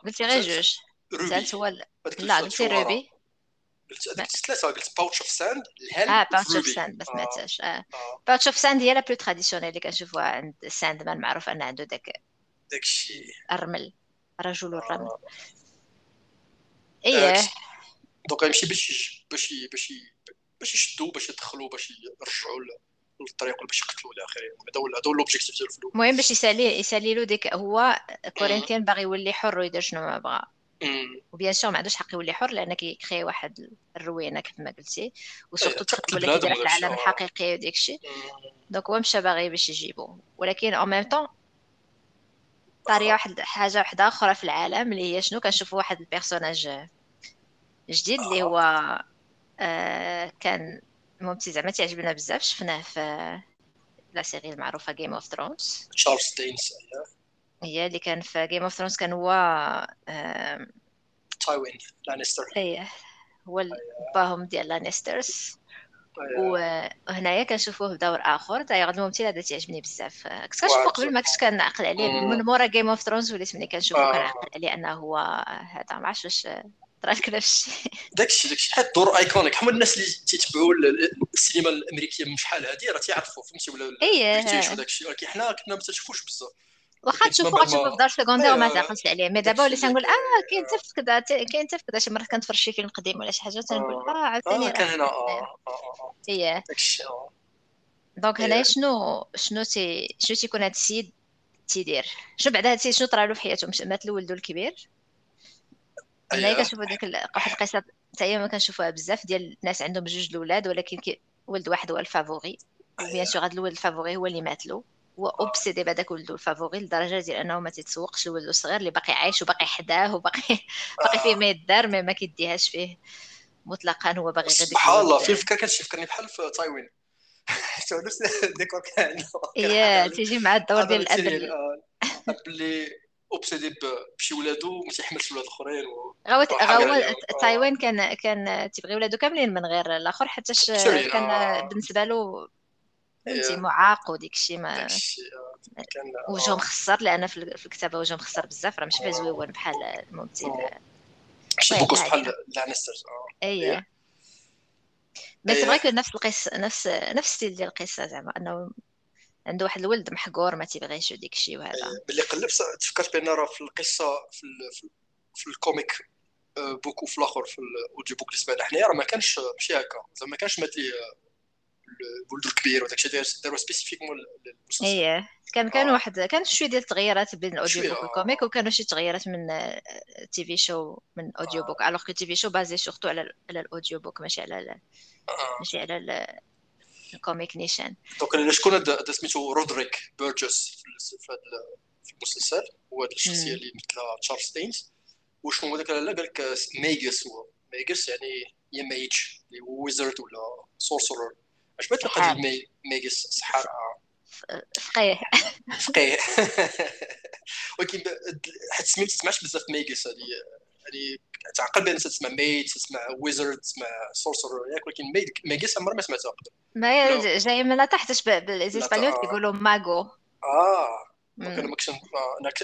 قلتي غير جوج. الثالث هو لا قلتي ruby قلت ثلاثة قلت pouch of sand ال hel آه pouch of sand ما سمعتهاش آه. pouch of sand هي la plus traditionnelle اللي كنشوفوها عند Sandman معروف ان عنده داك داك الشيء. الرمل رجل الرمل. إيه. donc غيمشي باش باش باش باش يشدو باش يدخلوا باش يرجعوا للطريق باش يقتلوا إلى اخره هذا هو هذا هو l'objectif ديالو في الأول المهم باش يسالي يسالي له ديك هو Corinthian باغي يولي حر ويدير شنو ما بغا. و bien sûr ما عندوش حق يولي حر لأن كي créer واحد الروينه كيف ما قلتي. و surtout تقتل ولا كيدير في العالم الحقيقي وديك الشيء donc هو مشى باغي باش يجيبو. ولكن au même temps طاريه واحد حاجة واحدة أخرى في العالم اللي هي شنو؟ كنشوفوا واحد ال personnage جديد اللي هو آه. كان ممتع زعما تعجبنا بزاف شفناه في la série المعروفة Game of Thrones Charles Dance هي اللي كان في Game of Thrones كان هو Tywin Lannister. إيه هو باهم ديال Lannisters. وهنايا كنشوفوه بدور آخر. دايوغ الممثل هذا تعجبني بزاف. كنت كنشوفو قبل ما كنتش كنعقل عليه. من مورا Game of Thrones وليت ملي كنشوفو آه. كنعقل عليه أنه هو هذا ما عرفتش واش طرا لك نفس الشيء داكشي داكشي. حيت دور iconique. حمل الناس اللي تيتبعوا السينما الأمريكية من شحال هذه راه تيعرفوا فهمتي؟ ولا إيه. داكشي؟ ولكن حنا كنا ما تنشوفوش بزاف. واخا تشوفو غتشوفو في des rôles secondaires وما تعقلش عليه. mais دابا وليت نقول آه كاين حتى في كذا كاين حتى في كذا شي مرات كنتفرج شي فيلم قديم ولا شي حاجة تنقول آه, آه، عاوتاني كان هنا آه آه آه donc هنايا شنو شنو تي شنو تيكون هاد السيد تيدير؟ شنو بعد هاد السيد شنو طرا له في حياته؟ مات له ولدو الكبير هنايا كنشوفو ديك واحد القصة حتى هي ما كنشوفوها بزاف ديال الناس عندهم جوج الاولاد ولكن ولد واحد هو ال favori. bien sûr هذا الولد ال favori هو اللي مات له. هو obsédé بهذاك ولدو ال favori لدرجه ديال أنه ما تيتسوقش لولدو الصغير اللي باقي عايش وباقي حداه وباقي *laughs* باقي فيه ما يدار ما, ما كيديهاش فيه مطلقا هو باغي غير سبحان الله. في الفكرة كتفكرني بحال في Tywin *laughs* نفس الديكور كان يا تيجي مع الدور ديال الاب اللي اوبسيدي بشي ولادو ما تيحملش ولاد الاخرين غاوت غاو تايوان كان كان تيبغي ولادو كاملين من غير الآخر حتى كان آه. بالنسبة له فهمتي معاق وديك الشيء ما آه، كان وجهه آه. مخسر لأن في الكتابة وجهه مخسر بزاف راه ماشي بحال زويون بحال الممثل. شي بوكوس بحال لانسترز اي مي سي فري نفس القصة نفس نفس ستيل ديال القصة زعما أنه عنده واحد الولد محقور ما تيبغيش وديك الشيء وهذا. إيه، ملي قلبت تفكرت بأن راه في القصة في, في, في الكوميك بوك وفي الآخر في الاوديو بوك اللي سمعنا حنايا راه ما كانش ماشي هكا. زعما ما كانش مات ليه الولد الكبير وداك الشيء داروا سبيسيفيكمون المسلسل إيه كان كان آه. واحد كان شوية ديال التغييرات بين الاوديو بوك والكوميك وكانوا شي تغييرات من تي في شو من اوديو بوك الوغ كو تي في شو بازي سورتو على على الاوديو بوك ماشي على ماشي على ال comic نيشان. donc شكون سميتو؟ Roderick Burgess في هذا المسلسل. هو هذه الشخصية اللي مثلها Charles Dance وشنو هو ذاك؟ لا قال لك magus هو. magus يعني يا mage اللي هو wizard ولا sorcerer عجبتني القضية magus سحر فقيه فقيه ولكن حيت سميت تسمعش بزاف magus هذه يعني تعقل بأن تسمع mage تسمع wizard تسمع sorcerer ياك ولكن magus عمري ما سمعتها قبل. ما جاي من تحت بالاسبانيول كيقولوا mago. آه. أنا ما كنتش أنا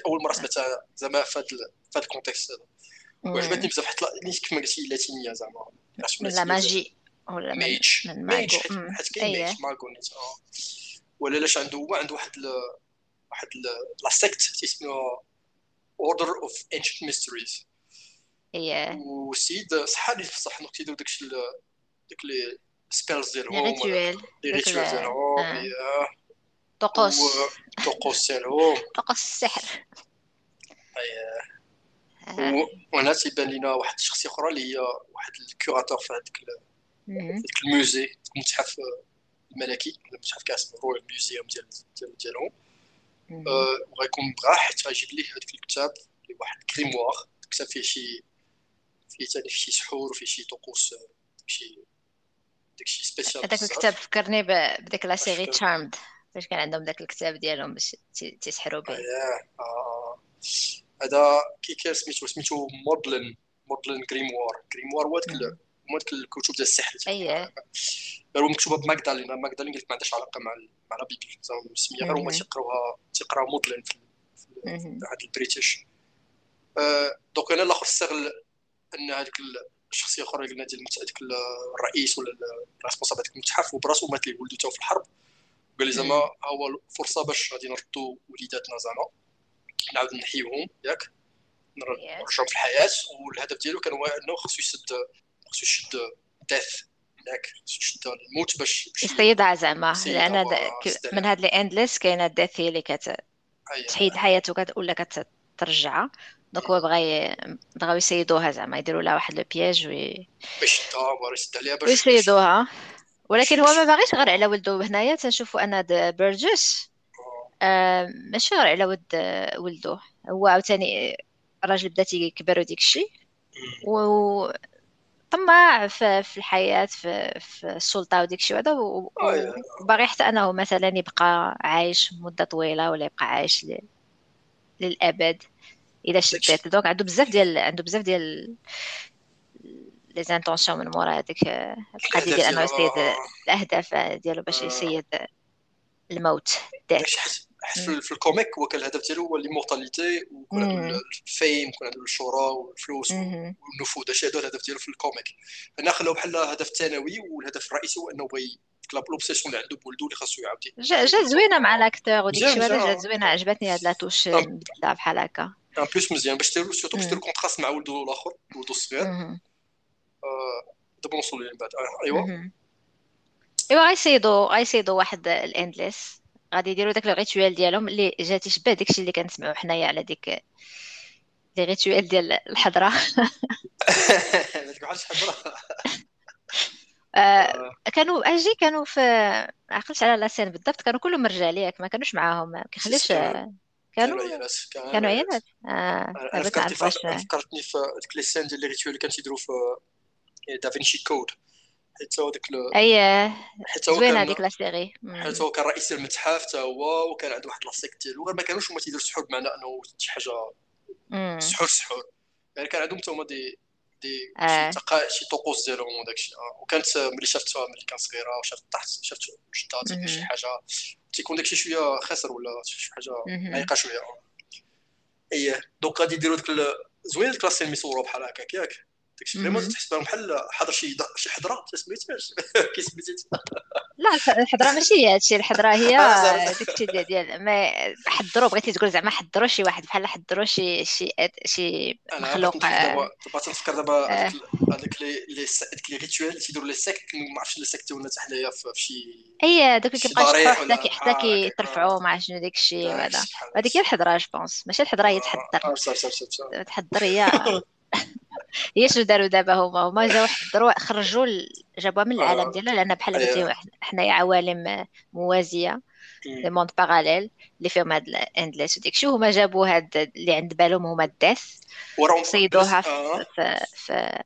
أول مرة سمعتها زعما في هذا في هذا ال context هذا. وعجبتني بزاف حتى كيف ما قلتي لاتينية زعما la magie. ولا mage. mage حيت كاين mage mago نيت. ولا لاش عنده هو عنده واحد ل... واحد لا سيكت تيسميوها اوردر اوف انشنت ميستريز إيه. والسيد صحا لي بصح نقطة يديرو داكشي داك لي سبيلز ديالهم لي ريتويل. ديالهم طقوس. طقوس ديالهم طقوس السحر. وهنا تيبان لينا واحد الشخصيه أخرى اللي هي واحد الكوراتور في هذاك في الموزي المتحف الملكي المتحف كاسم Royal Museum ديال ديالهم. وغيكون بغا حيت غيجيب ليه هذاك الكتاب اللي واحد grimoire كتاب فيه شي فيه ثاني فيه سحور وفيه شي طقوس شي داكشي spécial هذاك الكتاب فكرني بديك la série Charmed فاش كان عندهم داك الكتاب ديالهم باش تيسحروا به آه هذا كي كان سميتو سميتو Magdalene Magdalene Grimoire Grimoire هو داك هما ديك الكتب ديال السحر اييه هو مكتوبة ب Magdalene Magdalene قالت ما عندهاش علاقة مع مع la Bible زعما مسميه غير هما تيقراوها تيقراو Magdalene في هاد ال British أه donc أنا الآخر استغل أن هذيك الشخصية الاخرى اللي قلنا ديال هذاك الرئيس ولا ال responsable هذاك المتحف وبراسو مات ليه ولدو في الحرب قال لي زعما هو فرصه باش غادي نردو وليداتنا زعما. نعاود نحيوهم ياك نرجعهم في الحياة والهدف ديالو كان هو أنه خصو يسد خصو يشد Death ياك يشد الموت باش يصيدها زعما لأن من هاد les Endless كاينة هي اللي كت تحيد حياته ولا كترجعها donc هو بغا بغاو يسيدوها زعما يديروا لها واحد le piège oui باش يسد عليها باش ولكن هو ما باغيش غير على ولدو. هنايا تنشوفوا أن Burgess آه. ماشي غير على ود ولدو. هو عاوتاني الراجل بدا تيكبر وديك الشيء و طماع في, في الحياة في, في السلطة وديك الشيء هذا آه، وباغي حتى أنه مثلا يبقى عايش مدة طويلة ولا يبقى عايش للأبد إذا شديت donc عنده بزاف ديال عنده بزاف ديال les intentions من مورا هذيك القضية ديال أنه يصيد الأهداف ديالو باش يصيد الموت حيت في ال comic هو كان الهدف ديالو هو l'immortalité ويكون عنده ال fame يكون عنده الشهره والفلوس والنفوذ هادشي هذا الهدف ديالو في ال comic. هنا خلاو بحال هدف ثانوي والهدف الرئيسي هو إنه بغى l'obsession اللي عنده بولدو اللي خاصو يعاودي. جا زوينة مع l'acteur وديك الشيء جا زوينة عجبتني هاد la touche بزاف بحال هكا. en plus مزيان باش ديرو surtout باش ديرو contraste مع ولدو الآخر ولدو الصغير. دابا نوصلوا ليه من بعد أيوا. أيوا غيصيدوا غيصيدوا واحد الاندلس غادي يديروا داك الريتوال ديالهم اللي جا تيشبه داكشي اللي كنسمعوا حنايا على ديك لي ريتوال ديال الحضرة. *laughs* بحال الحضرة. *laughs* آه، كانوا أجي كانوا في عقلتش على لاسين بالضبط كانوا كلهم رجال ياك ما كانوش معاهم ما كيخليش كانوا كانوا عيالات آه فكرتني في ديك les scènes ديال les rituels اللي كانوا تيديروا في Da Vinci Code. حيت هو ديك اي حيت هو زوينه هذيك la série. حيت هو كان رئيس المتحف حتى هو وكان عنده واحد la secte ديالو. غير ما كانوش هما تيديروا سحور بمعنى أنه شي حاجة سحور سحور. يعني كان عندهم هما دي دي آه. شي طقوس ديالهم وداك الشيء. آه. وكانت ملي شافتها ملي كان صغيرة وشافت تحت شافت جدها شي حاجة تيكون داكشي شوية خاسر ولا شي حاجة عايقة شوية. اي دونك غادي يديروا ديك زوين ديك لاسين مصوره بحال هكاك ياك؟ داكشي فريمون تحس بحال حضر شي شي حضرة؟ سميتهاش *laughs* كي سميتها لا الحضرة ماشي هادشي الحضرة هي *laughs* آه، داكشي ديال ديال ما حضروا بغيتي تقول زعما حضروا شي واحد بحال حضروا شي شي شي مخلوق. دابا تنفكر دابا آه. هذاك لي لي لي ريتوال اللي تيديروا لي سيكت ما عرفتش لي سيكت ولا حنايا في شي أي دوك كيبقاو حتى حتى كيترفعوا ما عرفتش شنو داك الشيء هذا هذيك هي الحضرة جو بونس. ماشي الحضرة هي تحضر. تحضر هي. *laughs* *laughs* هي شنو داروا دابا هما هما جاو حضروا خرجوا جابوها من العالم آه. ديالنا لأن بحال قلتي حنايا عوالم موازية لي موند باراليل اللي فيهم هاد الاندلس وديك شو هما جابوا هاد اللي عند بالهم هما الداث صيدوها في في في,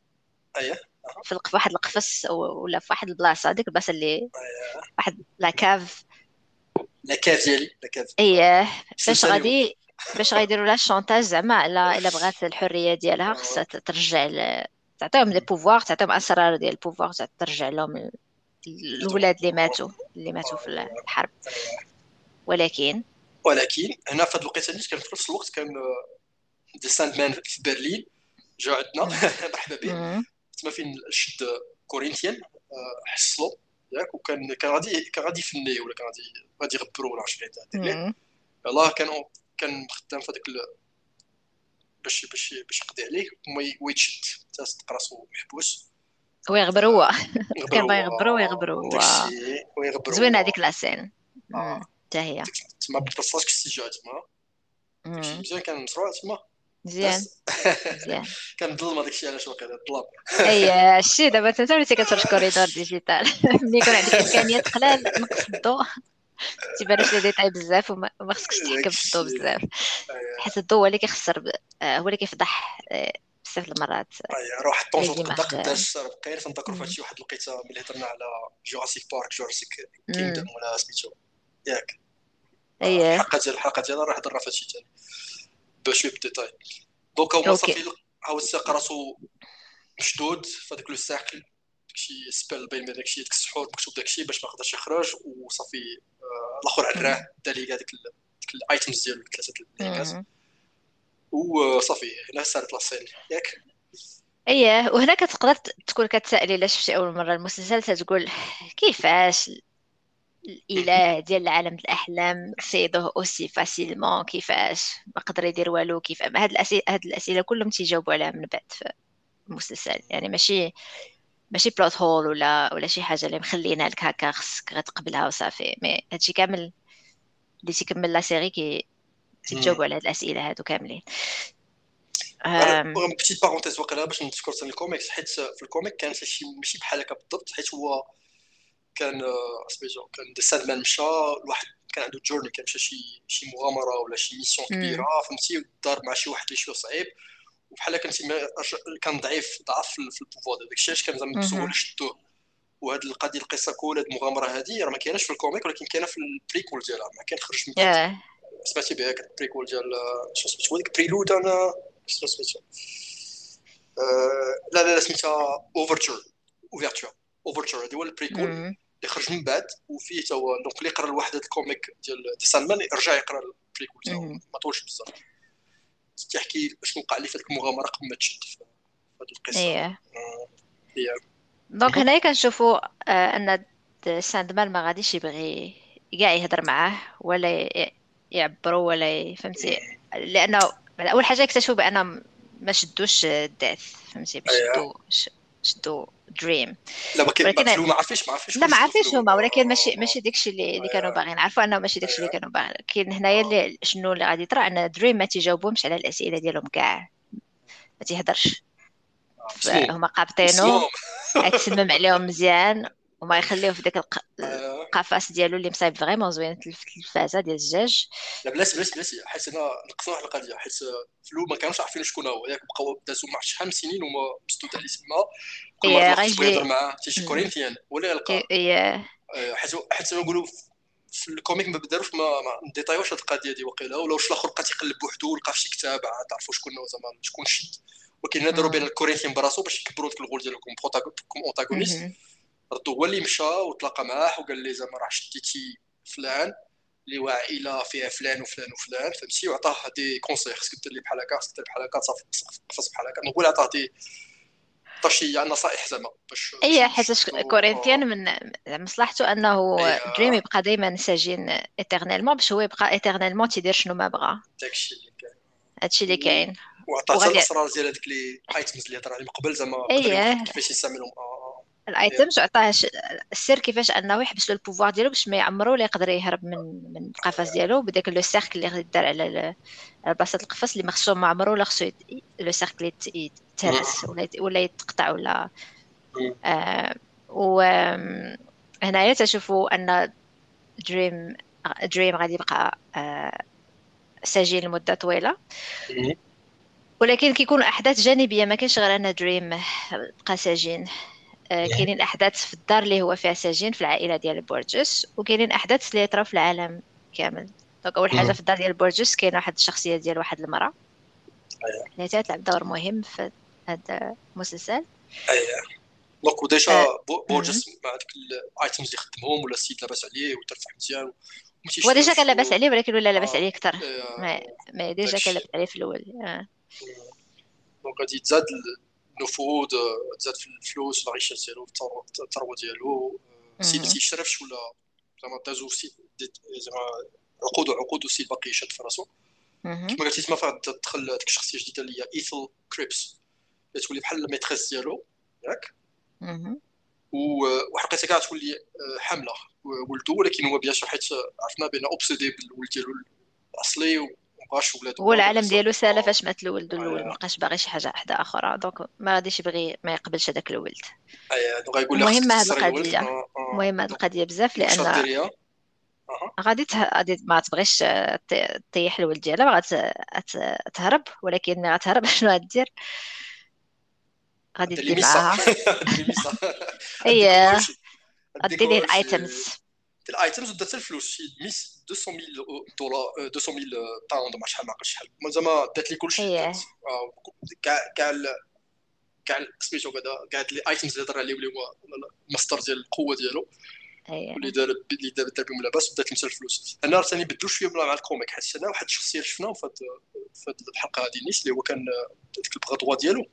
أيه. في واحد القفص ولا في واحد البلاصة ديك البلاصة اللي واحد la cave la cave ديالي لا كاف اييه باش غادي باش غيديروا لها ال chantage زعما الا إلا بغات الحرية ديالها خصها ترجع تعطيهم les pouvoirs تعطيهم أسرار ديال ال pouvoir ترجع لهم الولاد اللي ماتوا اللي ماتوا في الحرب. ولكن ولكن هنا في هذه الوقيته كان في نفس الوقت كان دي ساند مان في برلين جاو عندنا *laughs* مرحبا به تما فين شد كورينثيان آه، حصلوا ياك وكان كان غادي كان غادي يفني ولا كان غادي غادي يغبروا ولا عرفتش يلاه كانوا كان خدام في هذاك باش باش باش يقضي عليه ويتشد. تاع راسو محبوس. هو يغبر هو. كان باغي يغبرو ويغبر هو زوينه هذيك لاسين آه. حتى هي. تما بالبلاصات كسجات تما. مزيان كان مشروع تما. مزيان. مزيان. كان ظلمه داك الشيء علاش واقع الظلام أي الشيء دابا انت وليتي كتفرج Corridor Digital. *laughs* ملي يكون عندك امكانيات قلال نقص الضوء. تيبانوش لي ديتاي بزاف وما خصكش تحكم في الضوء بزاف. حيت الضوء هو اللي كيخسر آه، هو اللي كيفضح آه، بزاف المرات. روح الطونجور تقدر قداش بقينا تنذكروا في هادشي واحد الوقيته ملي هضرنا على Jurassic Park Jurassic Kingdom ولا سميتو ياك. اييه الحلقة ديال الحلقة ديالنا راه هضرنا في هادشي ثاني بشويه بال détail donc هو صافي عاود ساق راسو مشدود في هذاك le cercle داكشي spell بين داكشي داك السحور مكتوب داكشي باش ما يقدرش يخرج وصافي آه، الأخر عراه دا لي هذيك ديك ال items ديالو ثلاثة الليغاز وصافي هنا صارت la scène ياك؟ إيه وهنا كتقدر تكون كتسألي لا شفتي أول مرة المسلسل تتقول كيفاش الإله ديال العالم الأحلام شدوه aussi facilement؟ كيفاش؟ ما قدر يدير والو؟ كيف هاد الاسئله هاد الأسئلة كلهم تيجاوبوا عليها من بعد في المسلسل. يعني ماشي ماشي plot hole ولا ولا شي حاجة اللي مخلينا لك هكا خصك غتقبلها وصافي. mais هادشي كامل اللي تيكمل la série كي تجاوبوا على هاد الأسئلة هادو كاملين. petite parenthèse وقيلا باش نذكر ثاني الكوميكس حيت في ال comic كان شي ماشي بحال هكا بالضبط حيت هو كان آه، سميتو كان The Sandman مشى الواحد كان عنده journey كان مشى شي شي مغامرة ولا شي mission كبيرة فهمتي ودار مع شي واحد اللي شوية صعيب. وبحال كنتي كان ضعيف ضعف في ال pouvoir. داك الشيء علاش كان زعما مسؤول شدوه وهاد القضية القصة كول هاد المغامرة هادي راه ما كايناش في ال comic ولكن كاينة في ال prequel ديالها. ما كاين خرج من. سمعتي بها ال prequel ديال شنو سميتو؟ هذيك prelude أنا؟ شنو سميتو؟ لا لا لا سميتها Overture Overture Overture هذا هو ال prequel اللي خرج من بعد وفيه تا هو donc اللي يقرا الواحد ال comic ديال Sandman يرجع يقرا ال prequel تا ما طولش بزاف. تحكي شنو وقع لي في هذيك المغامرة قبل ما تشد في هذه القصة. هي. donc هنايا كنشوفوا أن ساندمان ما غاديش يبغي كاع يهضر معاه ولا يعبروا ولا فهمتي؟ لأنه أول حاجة اكتشفوا بان ما شدوش الداث فهمتي؟ باش شدوا شدوا دريم لا ما ولكن ما عرفيش ما عرفيش لا ما عرفيش هما ولكن ماشي ماشي داكشي اللي, اللي كانوا باغيين. نعرفوا أنه ماشي داكشي اللي كانوا باغيين. كاين هنايا اللي شنو اللي غادي يطرا؟ أن دريم ما تيجاوبهمش على الأسئلة ديالهم كاع. ما تيهضرش هما قابطينو. يتسمم *laughs* عليهم مزيان. وما يخليوه في داك آه. القفص ديالو اللي مصايب vraiment زوين في التلفازه ديال الدجاج لا بلاش بلاش بلاش حيت أنا واحد القضية حيت فلو ما كانوش عارفين شكون هو ياك بقاو دازو ما شحال من سنين وما مسدود عليه سما. كل مرة تبغي يهضر معاه تيجي Corinthian ولا يلقى. آه، حيت حيت نقولوا في ال comic ما بداروش ما, ما هاد القضية دي وقيلا ولا واش الآخر بقى تيقلب بوحدو ولقى في شي كتاب عاد عرفوا شكون هو زعما شكون شد. ولكن هنا داروا بين ال Corinthian براسو باش يكبروا داك ال rôle ديالو comme antagoniste ردو هو اللي مشى وتلاقى معاه وقال لي زعما راه شديتي فلان اللي هو عائلة فيها فلان وفلان وفلان فهمتي؟ وعطاه des consignes خصك دير لي بحال هكا خصك دير بحال هكا تصافي قفص بحال هكا. نقول عطاه دي شي نصائح زعما باش اي حيت Corinthian من مصلحته أنه Dream يبقى دائما سجين éternellement باش هو يبقى éternellement تيدير شنو ما بغا. داكشي اللي كاين. هادشي اللي كاين. وعطاه الأسرار ديال هذيك les items اللي هضر عليهم قبل زعما كيفاش يستعملهم. ال items وعطاه السر كيفاش أنه يحبس له ال pouvoir ديالو باش ما يعمرو ولا يقدر يهرب من من القفص ديالو بداك le cercle اللي دار على بلاصة القفص اللي ما خصو معمرو ولا خصو le cercle يتهرس ولا ولا يتقطع ولا آه و هنايا تشوفوا أن Dream Dream غادي يبقى آه سجين لمدة طويلة. ولكن كيكون أحداث جانبية ما كاينش غير أن Dream بقى سجين. كاينين أحداث في الدار اللي هو فيها سجين في العائلة ديال Burgess وكاينين أحداث اللي يطرا في العالم كامل. donc أول حاجة في الدار ديال Burgess كاين واحد الشخصية ديال واحد المرأة. اللي أيوة. تلعب دور مهم في هذا المسلسل. اييه donc و déjà آه. Burgess مع ديك ال items اللي خدمهم ولا السيد لاباس عليه وترفع مزيان هو déjà كان لاباس عليه ولكن ولا لاباس آه. عليه أكثر ما déjà كان لاباس عليه في الأول. donc غادي تزاد النفوذ تزاد في الفلوس العيشة ديالو الثروه ديالو. سي ما تيشرفش ولا زعما دازو زعما عقود وعقود وسي باقي يشد في راسو. كما قلتي تما فهاد تدخل هذيك الشخصيه الجديده اللي هي Ethel Cripps. اللي تولي بحال ال maîtresse ديالو. ياك؟ وحقيقة كاع تولي حاملة. ولدو ولكن هو بيان حيت عرفنا بان obsédé بالولد ديالو الأصلي. مابقاش ولادو هو العالم ديالو سالا فاش مات الولد. الأول مابقاش باغي شي حاجة واحدة أخرى. donc ما غاديش يبغي ما يقبلش هذاك الولد. لك مهمه هذه القضية. آه، آه. مهمه هذه القضية بزاف لأن غادي غادي ما تبغيش تطيح الولد ديالها. بغات تهرب. ولكن غتهرب. *laughs* شنو غدير غادي دير معاها. اييه غدير ليه ال items ال items ودات الفلوس شي 200000 دولار 200000 pound ما شحال ما عقلتش شحال. زعما دات لي كلشي كاع كاع كاع سميتو كاع كاع ال items اللي هضر عليه اللي هو المصدر ديال القوة ديالو واللي دار اللي دار دار بهم لاباس ودات مثل الفلوس. أنا ثاني بدلو شوية مع ال comic حيت أنا واحد الشخصية شفناه في هذه الحلقة هذه نيس اللي هو كان ديك البغادوا ديالو؟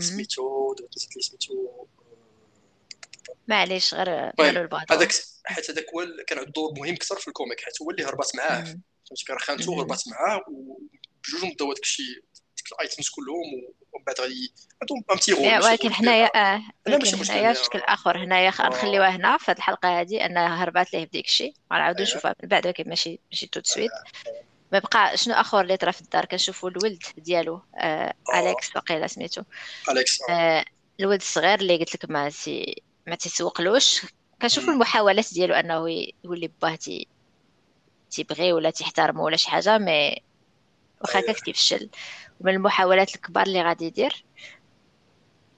سميتو نسيت سميتو معليش غير البعض هذاك حيت هذاك هو كان عنده دور مهم أكثر في ال comic حيت هو اللي هربات معاه. فهمتي كان خانته هربات معاه وبجوج مداو هذاك الشيء ديك ال items كلهم ومن بعد غادي عندهم un petit rôle ولكن حنايا آه ولكن حنايا بشكل اخر هنايا غنخليوها هنا في هذه الحلقة هذه أنها هربات ليه بديك الشيء غنعاودو. نشوفها من بعد ولكن ماشي ماشي tout de suite ما بقى شنو آخر اللي طرا في الدار؟ كنشوفوا الولد ديالو آه أليكس وقيله سميتو. أليكس آه. الولد الصغير اللي قلت لك ما سي ما تسوقلوش كنشوفوا المحاولات ديالو انه يولي باه تيبغي ولا تيحترمه ولا شي حاجة mais واخا هكاك تيفشل ومن المحاولات الكبار اللي غادي يدير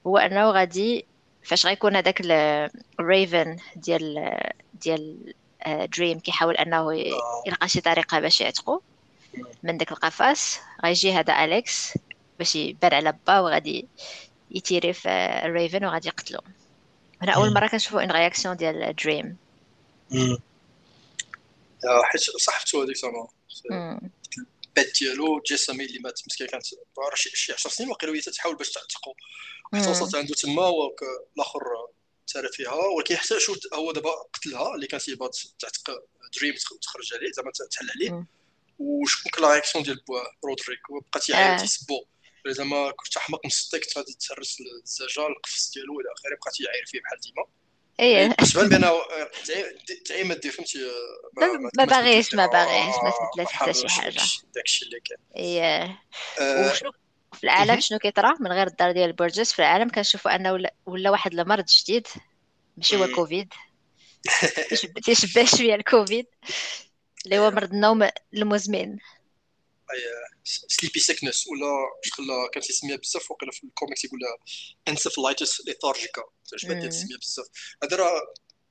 هو انه غادي فاش غيكون هذاك ال raven ديال ديال دريم كيحاول انه يلقى شي طريقة باش يعتقو من داك القفص. غيجي هذا اليكس باش يبان على باه وغادي يتيري في ال raven وغادي يقتلو. هنا أول مرة كنشوفو la réaction ديال دريم حيت صاحبتو هذيك زعما. البات ديالو جسمي اللي مات مسكين كانت شي 10 سنين وقيلا وهي تحاول باش تعتقو. حتى وصلت عنده تما الآخر تارى فيها. ولكن حتى شو هو دابا قتلها اللي كانت يبغى تعتق دريم تخرج عليه زعما تحل عليه. وشكون كان la réaction ديال رودريك بقى تيعيط تيسبو زعما كنت احمق مصدق غادي تهرس الزجاج القفص ديالو إلى اخره بقى تيعاير فيه بحال ديما إيه تبان بان تعي ما دير فهمتي ما باغيش ما باغيش ما تبدلات حتى شي حاجة داكشي اللي كان إيه في العالم شنو كيطرا من غير الدار ديال البرجس في العالم كنشوفوا أنه ولا واحد المرض جديد. ماشي هو كوفيد *laughs* تيشبه شوية الكوفيد اللي هو مرض النوم المزمن. sleepy sickness ولا شغل كان تيسميها بزاف وقيلا في الكوميكس يقول لها encephalitis lethargica تعجبني هاد التسميه بزاف. هذا راه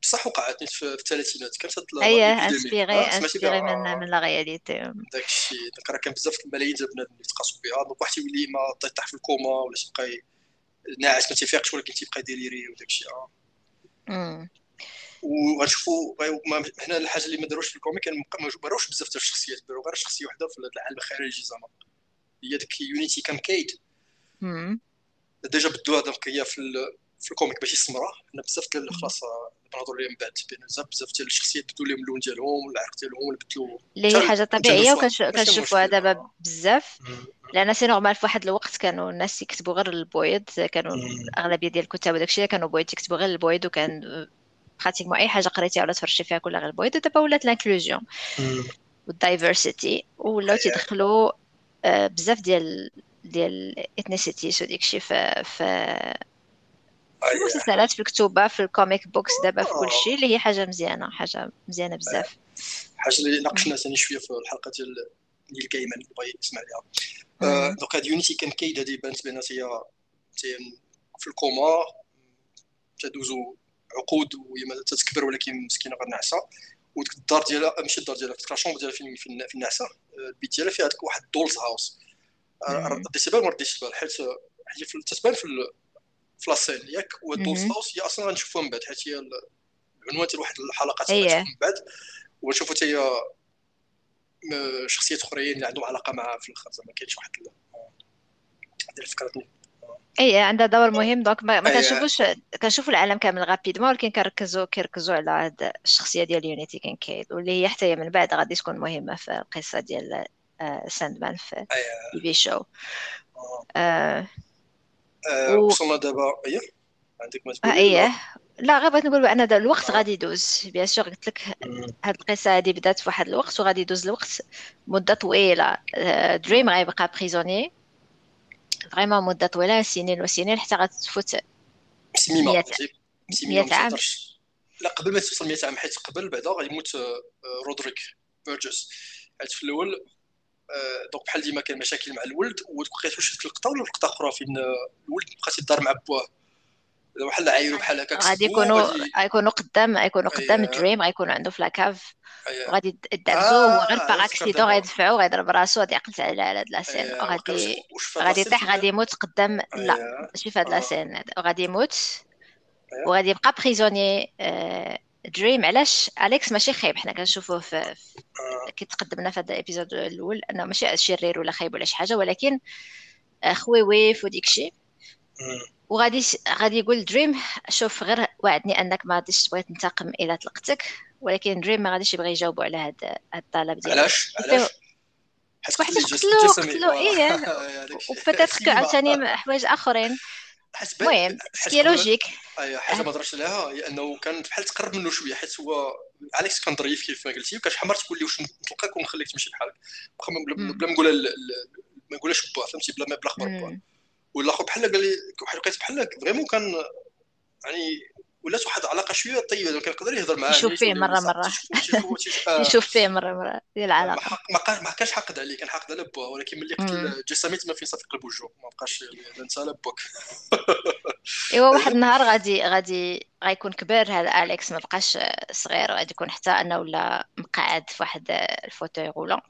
بصح وقعت في الثلاثينات كانت هاد اييه inspiré inspiré من من la réalité داك الشيء داك راه كان بزاف الملايين ديال البنات اللي تقاسوا بها. donc واحد تيولي ما تيطيح في الكوما ولا تيبقى ناعس ما تيفيقش ولكن تيبقى délirer وداك الشيء آه. وغنشوفوا هنا الحاجة اللي ما داروش في ال comic ما باروش بزاف ديال الشخصيات داروا غير شخصية وحدة في العالم الخارجي زعما. هي ديك يونيتي كينكيد déjà بدوها donc هي في في ال comic ماشي سمراء حنا بزاف ديال خلاص نهضروا عليهم بعد بزاف بزاف ديال الشخصيات بدلوا لهم اللون ديالهم العرق ديالهم بدلوا اللي هي حاجة طبيعية وكنشوفوها دابا بزاف. لأن c'est normal في واحد الوقت كانوا الناس يكتبوا غير البويض كانوا الأغلبية ديال الكتاب وداكشي كانوا بويض يكتبوا غير البويض وكان pratiquement أي حاجة قريتيها ولا تفرجتي فيها كلها غير البويض دابا ولات l'inclusion وال diversity ولاو تيدخلوا بزاف ديال ديال ال ethnicities وديك الشيء في في المسلسلات في الكتوبة في ال comic books دابا في كل شيء اللي هي حاجة مزيانة حاجة مزيانة بزاف. حاجة اللي ناقشنا ثاني شوية في الحلقة ديال ديال كايمان اللي بغى يسمع ليها. donc هاد يونيتي كينكيد هادي بانت بان هي في الكوما تدوزو عقود وهي تتكبر ولكن مسكينة غير نعسه وديك الدار ديالها ماشي الدار ديالها ديك la chambre ديالها في في النعسه البيت ديالها فيها هذاك واحد doll's house رديتي بال ما رديتش بال حيت هي تتبان في في la scène ياك و doll's house هي أصلا غنشوفوها من بعد حيت هي العنوان ديال واحد الحلقات من بعد. ونشوفوا حتى هي شخصيات أخرين اللي عندهم علاقة معها في الآخر زعما كاين شي واحد ديال فكرتني اي عندها دور مهم donc ما, ما كنشوفوش كنشوفوا العالم كامل rapidement ولكن كنركزوا كيركزوا على هاد الشخصية ديال يونيتي كينكيد واللي هي حتى هي من بعد غادي تكون مهمة في القصة ديال ساندمان في TV show. وصلنا دابا إيه؟ عندك ما تقول إيه. لا غير بغيت نقول بأن الوقت غادي يدوز. bien sûr قلت لك هاد القصة هادي بدات في واحد الوقت وغادي يدوز الوقت مدة طويلة. دريم غيبقى prisonnier vraiment مده طويله سنين وسنين حتى غتفوت سميمه 100 عام لا قبل ما توصل 100 عام حيت قبل بعدا غيموت رودريك بيرجس. حيت في الأول donc بحال ديما كان مشاكل مع الولد وبقيت واش في اللقطه ولا لقطه أخرى فين الولد بقى تيدار مع باه بحال عايرو بحال هكاك غادي يكونوا غيكونوا قدام غيكونوا قدام دريم غيكونوا عنده في la cave وغادي يدعسوا هو غير par accident غيدفعوا غيضرب راسو غادي يعقل على هاد la scène وغادي غادي يطيح غادي يموت قدام لا ماشي في هاد la scène وغادي يموت. وغادي يبقى prisonnier دريم علاش؟ اليكس ماشي خايب. حنا كنشوفوه في كيتقدمنا في هذا ال épisode الأول أنه ماشي شرير ولا خايب ولا شي حاجة ولكن خويويف وديك الشيء وغادي غادي يقول دريم شوف غير وعدني أنك ما غاديش تبغي تنتقم إلى طلقتك ولكن دريم ما غاديش يبغي يجاوبوا على هذا الطلب ديالو علاش؟ علاش؟ حيت واحد قتلو قتلو إيه. *laughs* و peut-être عاوتاني حوايج آخرين. المهم c'est logique اي حاجة ما هضرش عليها هي أنه كان بحال تقرب منه شوية حيت هو اليكس كان ظريف كيف ما قلتي وكان حمر تقول لي واش نطلقك ونخليك تمشي بحالك بلا ما نقولها ما نقولهاش pas فهمتي؟ بلا ما بلا خبر با والاخر بحال قال لي واحد لقيت بحال vraiment كان يعني ولات واحد العلاقة شوية طيبة donc يقدر يهضر معاه يشوف فيه مرة مرة. *laughs* يشوف فيه مرة مرة ديال العلاقة. ما كانش حاقد عليه كان حاقد على با ولكن ملي قتل جيسامي تما فين صافي قلبو الجو ما بقاش ننسى على باك إيوا واحد النهار غادي غادي غيكون كبير هذا أليكس ما بقاش صغير غادي يكون حتى أنه ولا مقعد في واحد ال fauteuil roulant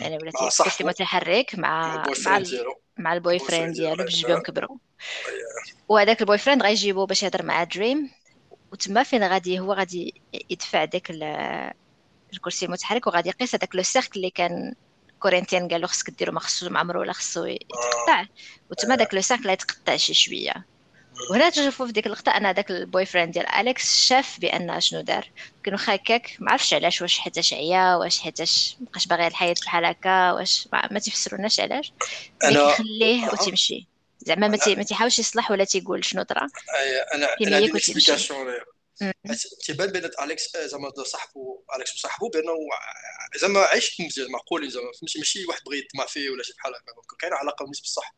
يعني ولا كرسي متحرك مع مع مع ال boyfriend ديالو بجوج بهم كبروا وهذاك ال boyfriend غيجيبو باش يهضر مع دريم وتما فين غادي؟ هو غادي يدفع داك الكرسي المتحرك وغادي يقيس هذاك le cercle اللي كان كورنتيان قالو خصك ديرو ما خصوش معمرو ولا خصو يتقطع. وتما داك le cercle يتقطع شي شوية. وهنا تشوفوا في ديك اللقطة أن هذاك ال boyfriend ديال أليكس شاف بأن شنو دار. كان واخا هكاك ما عرفش علاش واش حيتاش عيا واش حيتاش مابقاش باغي الحياة بحال هكا واش ما, ما تفسروناش علاش. أنا خليه وتمشي زعما ما ما تيحاولش يصلح ولا تيقول شنو طرا. أنا أنا عندي explication تيبان بان أليكس زعما صاحبو أليكس وصاحبو بأنه زعما عايش مزيان معقول زعما فهمتي ماشي واحد بغى يطمع فيه ولا شي بحال هكا. كاين علاقة بصح.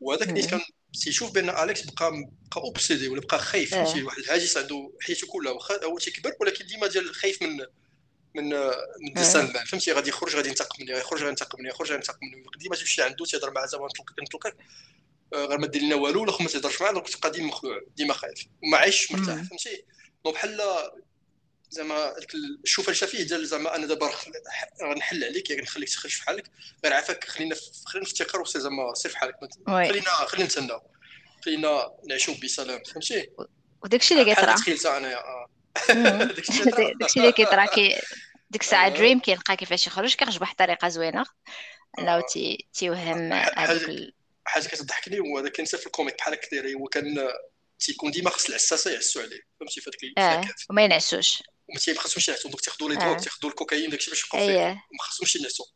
وهذاك النيت كان تيشوف بأن أليكس بقى بقى obsédé ولا بقى خايف فهمتي واحد الهاجس عنده حياته كلها واخا هو تيكبر ولكن ديما ديال خايف من من من الساند فهمتي؟ غادي يخرج غادي ينتقم مني يخرج غادي ينتقم مني يخرج غادي ينتقم مني. ديما تمشي عنده تيهضر معاه زعما نطلقك نطلقك غير ما دير لنا والو ولا ما تهضرش معاه donc تبقى ديما مخلوع ديما خايف. وما عايش مرتاح فهمتي؟ donc بحال زعما الشوفه الشفية ديال زعما أنا دابا غنحل عليك يعني نخليك تخرج في حالك. غير عافاك خلينا خلينا نفتكر وسي زعما سير في حالك خلينا خلينا نتسناو خلينا نعيشوا بسلام فهمتي؟ وداك الشيء اللي كيطرا. تخيلت أنايا *laughs* داك الشيء *laughs* اللي كيطرا كي ديك الساعة دريم كيلقى كيفاش يخرج كيخرج بواحد الطريقة زوينة. أنه تيوهم هذاك حاجة كتضحكني هو كان في ال comic بحال هكا هو كان تيكون ديما خص العساسة يعسوا عليه فهمتي؟ في هذيك آه. وما ينعسوش. وما تيخصهمش ينعسوا donc تياخذوا les drogues تياخذوا الكوكايين داكشي باش يبقاو فيه. ما خصهمش ينعسوا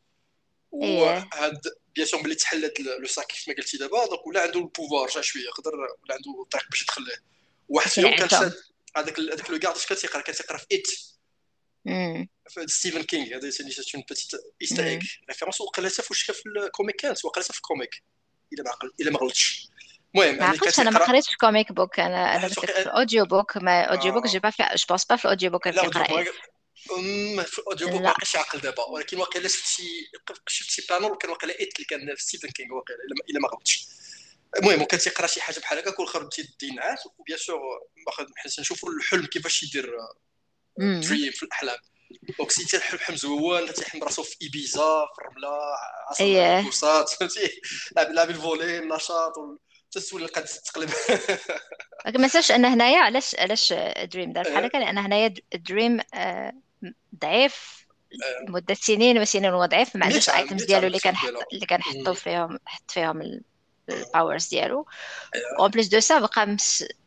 وهاد bien sûr ملي تحل هاد le cercle كيف ما قلتي دابا donc ولا عنده ال pouvoir جا شوية يقدر ولا عنده طريق باش يدخل واحد فيهم كان شاد هذاك هذاك le garde كان تيقرا كان تيقرا في It ستيفن كينغ هذا c'est une petite easter référence وقيلا حتى فاش في ال comic كانت؟ وقيلا في ال comic إلا ما إلا ما غلطتش. المهم ما عرفتش أنا ما قريتش comic book أنا أنا في ال audio book ما audio book j'ai pas vu je pense pas في ال audio book كان كيقرا في ال audio book ما بقاش عاقل دابا ولكن واقيلا شفت شي شفت شي panel كان واقيلا It اللي كان في ستيفن كينغ واقيلا الا ما غلطتش المهم كان تيقرا شي حاجة بحال هكا كل خرج تيدي نعاس و bien sûr حيت نشوفوا الحلم كيفاش يدير دريم في الاحلام donc c'est تيحلم حلم زوين تيحلم راسو في ايبيزا في الرمله عصر البوسات فهمتي لعب الفولي النشاط تسول قد تقلب. ما تنساش أن هنايا علاش علاش دريم دار بحال هكا لأن هنايا دريم ضعيف مدة سنين وسنين هو ضعيف ما عندوش ال items ديالو اللي كان اللي كنحطو فيهم حط فيهم ال powers ديالو. en plus de ça بقى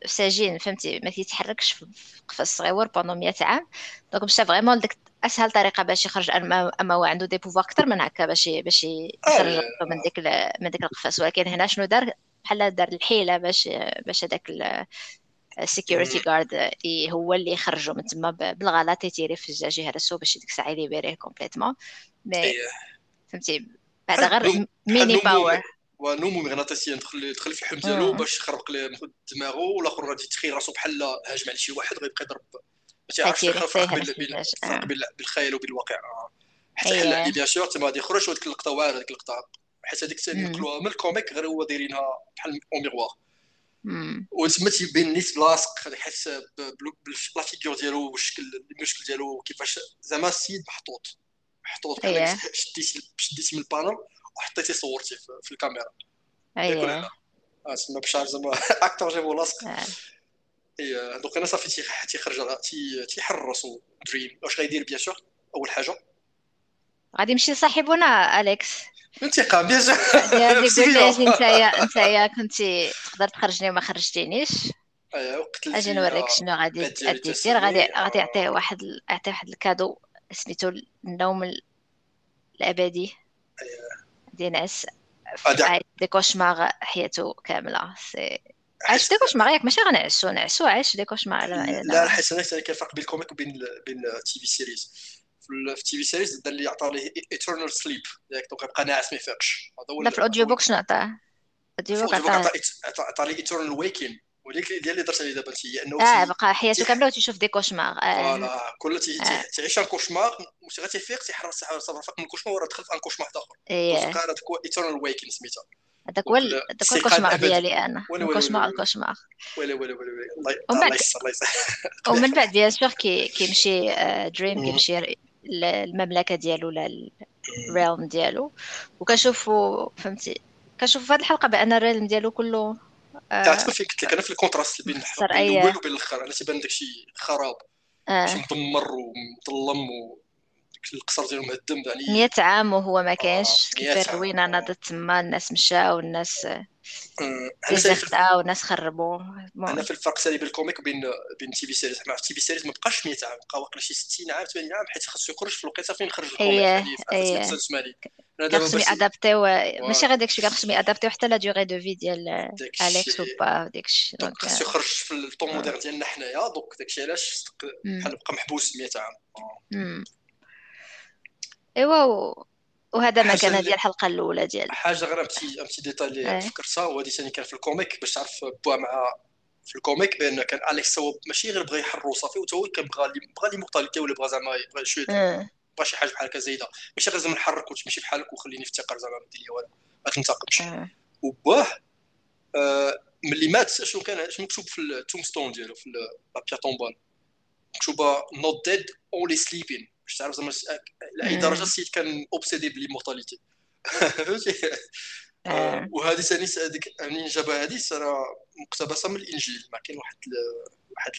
ساجين فهمتي؟ ما كيتحركش في قفص صغيور pendant 100 عام. donc ماشي vraiment ديك أسهل طريقة باش يخرج اما أما هو عنده des pouvoirs أكثر من هكا باش باش يخرج من ديك من ديك القفص. ولكن هنا شنو دار؟ بحال دار الحيلة باش باش هذاك ال security guard هو اللي يخرجوا من تما بالغلط يتيري في الزاج يهرسو باش ديك الساعة ي libérer complètement. mais فهمتي؟ بعد غير mini power. ونومو مغناطيسيا دخل دخل في الحلم ديالو باش يخرق له دماغه والآخر غادي يتخيل راسو بحال هاجم على شي واحد غيبقى يضرب. ما تعرفش يفرق بالخيال وبالواقع. حتى حل bien sûr تما غادي يخرج وديك اللقطه واعرة ديك اللقطه حيت هذيك نقلوها من ال comic غير هو دايرينها بحال un miroir وتما تيبين نيت لاصق حيت la figure ديالو والشكل المشكل ديالو كيفاش زعما السيد محطوط. محطوط بحال شديتي شديتي من ال panel وحطيتي صورتي في الكاميرا. اييه آه تما باش زعما *laughs* أكتر جابو لاصق. et donc أنا صافي تيخرج تيحرر راسو دريم. واش غيدير bien sûr؟ أول حاجة. غادي يمشي صاحبنا أليكس. انتقام bien sûr. *laughs* أنت أنت كنتي تقدر تخرجني وما خرجتينيش. ايوا أجي نوريك شنو غادي دير غادي غادي يعطيه واحد يعطيه واحد ال cadeau سميتو النوم الأبدي. غادي ينعس des cauchemars حياته كاملة. سي عايش des cauchemars ياك ماشي غنعسو نعسو عايش des cauchemars. لا الحسنات أنا كاين فرق بين ال comic وبين بين ال TV series في ال TV series دار اللي عطى ليه eternal sleep ياك donc يبقى ناعس ما يفيقش هذا هو لا في ال audio book شنو عطاه ال audio book عطاه ليه eternal waking وليك ديال اللي درت عليه دابا هي إنه آه بقى حياته كامله وتشوف des cauchemars. Voilà كل تعيش un cauchemar واش تيفيق تيحرر فاق من ال cauchemar وراه دخل في un cauchemar آخر. إيه. هذاك هو eternal waking سميتها. هذاك هو هذاك هو ال cauchemar ديالي أنا. ال cauchemar ال cauchemar. ويلي ويلي ويلي الله يسر الله يسر ومن *laughs* بعد bien sûr كي كيمشي Dream كيمشي للمملكه ديالو ولا ال realm ديالو وكنشوفو فهمتي كنشوف في هذه الحلقة بأن ال realm ديالو كله تعرف فين قلت لك أنا في ال contraste بين الأول وبين الآخر أنا تيبان داكشي خراب آه. مدمر ومظلم و القصر ديالو مهدم يعني 100 عام وهو ما كاينش آه. كيف الروينه ناضت تما الناس مشاو الناس زفتها والناس خربوا أنا في الفرق سالي بين ال comic وبين بين TV series. مع TV series ما بقاش 100 عام بقى واقيلا شي 60 عام 80 عام حيت خاصو يخرج في الوقيته فين خرج ال comic. يعني كان خصهم يادابتيو ماشي غير داكشي كان خصهم يادابتيو حتى la durée de vie ديال أليكس با داكشي. donc خصو يخرج في ال temps moderne ديالنا حنايا. donc داكشي علاش بحال بقى محبوس 100 عام. ايوا وهذا ما كان ديال الحلقة الأولى ديال. حاجة غير امتي امتي ديتاي اللي فكرتها هو هذه ثاني كان في ال comic باش تعرف بوا مع في ال comic بأن كان أليكس هو ماشي غير بغى يحرو صافي وتا هو كان بغى بغى l'immortalité ولا بغى زعما بغى شوية بغى شي حاجة بحال هكا زايدة. ماشي غير زعما نحرك وتمشي بحالك وخليني الثقه زعما ما دير لي والو. ما تنتقمش وباه آه ملي مات شنو كان شنو مكتوب في ال tombstone ديالو في la pierre tombale مكتوبة not dead only sleeping باش تعرف زعما لاي درجه السيد كان obsédé ب l'immortalité *laughs* فهمتي؟ آه. وهذه ثاني هذيك منين جابها هذه راه مقتبسة من الإنجيل. ما كاين واحد واحد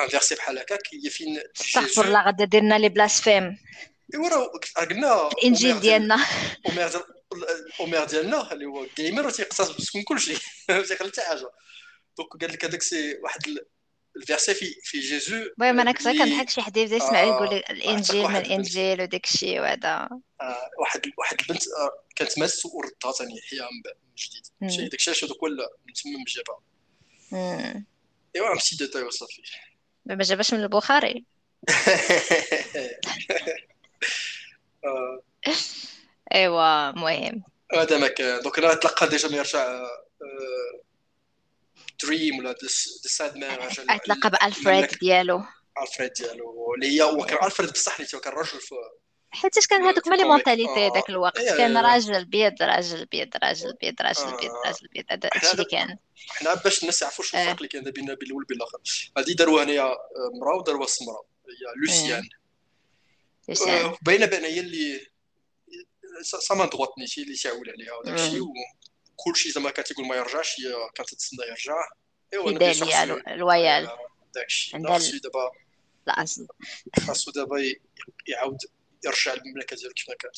ان فيرسي بحال هكاك هي فين استغفر الله غدا درنا لي بلاسفيم ايوا راه قلنا الإنجيل ديالنا. اومير ديال الاومير ديالنا اللي هو جيمر تيقتصد من كلشي. *laughs* ما تيخلي حتى حاجة. دونك قال لك هذاك سي واحد الفيرسي في في جيزو المهم أنا كنت كنضحك شي حد يبدا يسمع يقول الانجيل من الانجيل وداك الشيء وهذا واحد واحد البنت كانت ماتت وردها ثاني حياها من جديد. شي داك الشيء هذاك هو من تما جابها إيوا مشي ديتاي وصافي ما جابش من البخاري. *laughs* إيوا المهم هذا ما كان دوك أنا تلقى ديجا ما يرجع دريم ولا ذا ساد مان اتلقى بالفريد ديالو. الفريد ديالو. اللي هي هو كان الفريد بصح اللي كان رجل في حيت كان هذوك مالي مونتاليتي ذاك الوقت؟ إيه، كان. راجل بيض راجل بيض راجل بيض راجل بيض آه. راجل بيض. هذا الشيء اللي كان. حنا باش الناس يعرفوا شنو الفرق اللي كان بين بين الأول وبين الآخر. هذه داروها هنايا آه، مرا وداروها السمراء هي لوسيان. باينه بان هي اللي سامان دغوتني هي اللي تعول عليها وداك الشيء كلشي زعما كانت تقول ما يرجعش هي كانت تتسنى يرجع. إيوا داليا الويال داكشي. خاصو دابا الاصل خاصو دابا يعاود يرجع للمملكة ديالو كيف ما كانت.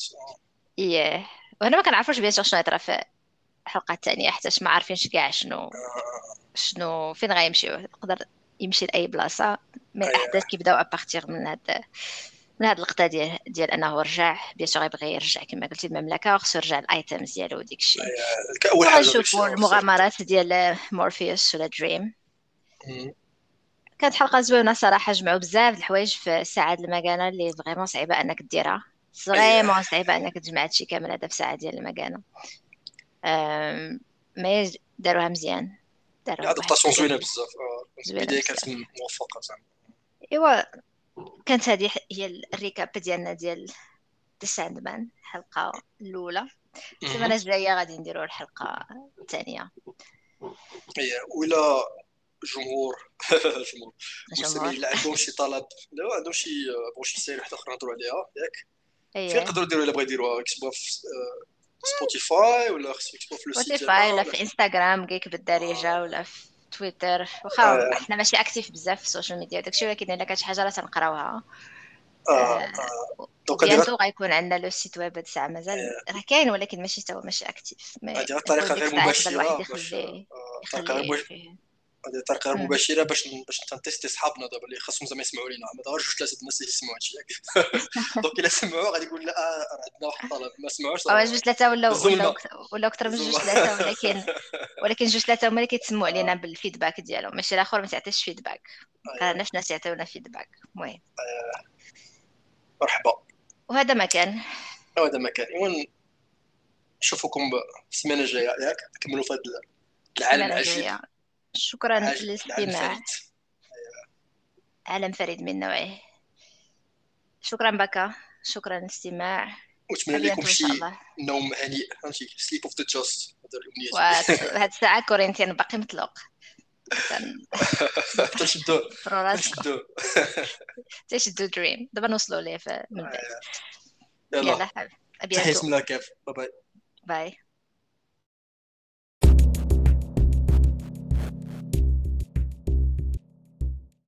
اييه وهنا ما كنعرفوش bien شنو يطرا في الحلقة الثانية حتى ما عارفينش كاع شنو آه. شنو فين غيمشيو. يقدر يمشي لأي بلاصة. mais الأحداث كيبداو à partir من هاد من هاد اللقطه ديال ديال أنه رجع bien sûr غيبغي يرجع كما قلتي المملكة وخصو يرجع ال items ديالو وديك الشيء. أول حاجة نشوفوا المغامرات ديال مورفيوس ولا Dream. كانت حلقة زوينة صراحة جمعوا بزاف الحوايج في ساعه المكانه اللي vraiment صعيبة أنك ديرها. vraiment صعيبة أنك تجمع هادشي كامل هذا في ساعة ديال المكانه mais داروها مزيان. داروها adaptation زوينة بزاف البداية كانت موفقة زعما إيوا كانت هذه هي ال récap ديالنا ديال Sandman الحلقة الأولى. السيمانة الجاية غادي نديروا الحلقة الثانية. هي ولا *laughs* جمهور جمهور. المستمعين اللي عندهم شي طلب لا عندهم شي بغوا شي série واحدة أخرى نهضروا عليها ياك؟ فين يقدروا يديروا إلا بغا يديروها يكتبوها في Spotify ولا خصو يكتبوها في Spotify ولا في انستغرام كيك بالدارجة ولا في تويتر واخا حنا ماشي actif بزاف في ال social media داكشي ولكن إلا كانت شي حاجة راه تنقراوها. آه آه. donc bientôt غيكون عندنا le site web هاد الساعة. مازال راه كاين ولكن ماشي تا ماشي actif هذه الطريقة غير مباشرة الطريقة غير هذه طريقه غير مباشرة باش باش نتيستي صحابنا دابا اللي خاصهم زعما يسمعوا لينا. ما غير جوج ثلاثة الناس اللي يسمعوا هادشي ياك. *laughs* donc إلا سمعوا غادي يقول لا راه عندنا واحد الطلب ما سمعوش راه جوج ثلاثة ولا ولا أكثر من جوج ثلاثة ولكن *laughs* ولكن جوج ثلاثة هما اللي كيتسمعوا علينا بال feedback ديالهم. ماشي الآخر ما تعطيش feedback كرهناش ناس يعطيونا feedback المهم. مرحبا. وهذا ما كان. وهذا ما كان. ايوا نشوفكم السيمانه الجاية ياك؟ نكملوا في هذا العالم العجيب. شكرا للاستماع عالم فريد من نوعه. شكرا بكا. شكرا للاستماع. وأتمنى لكم شي نوم هنيء فهمتي sleep of the just هذا الامنيه هاد الساعة Corinthian باقي مطلوق *laughs* تشدو تشدو تشدو *laughs* Dream دابا نوصلوا ليه من بعد. يلا. تحية من باي باي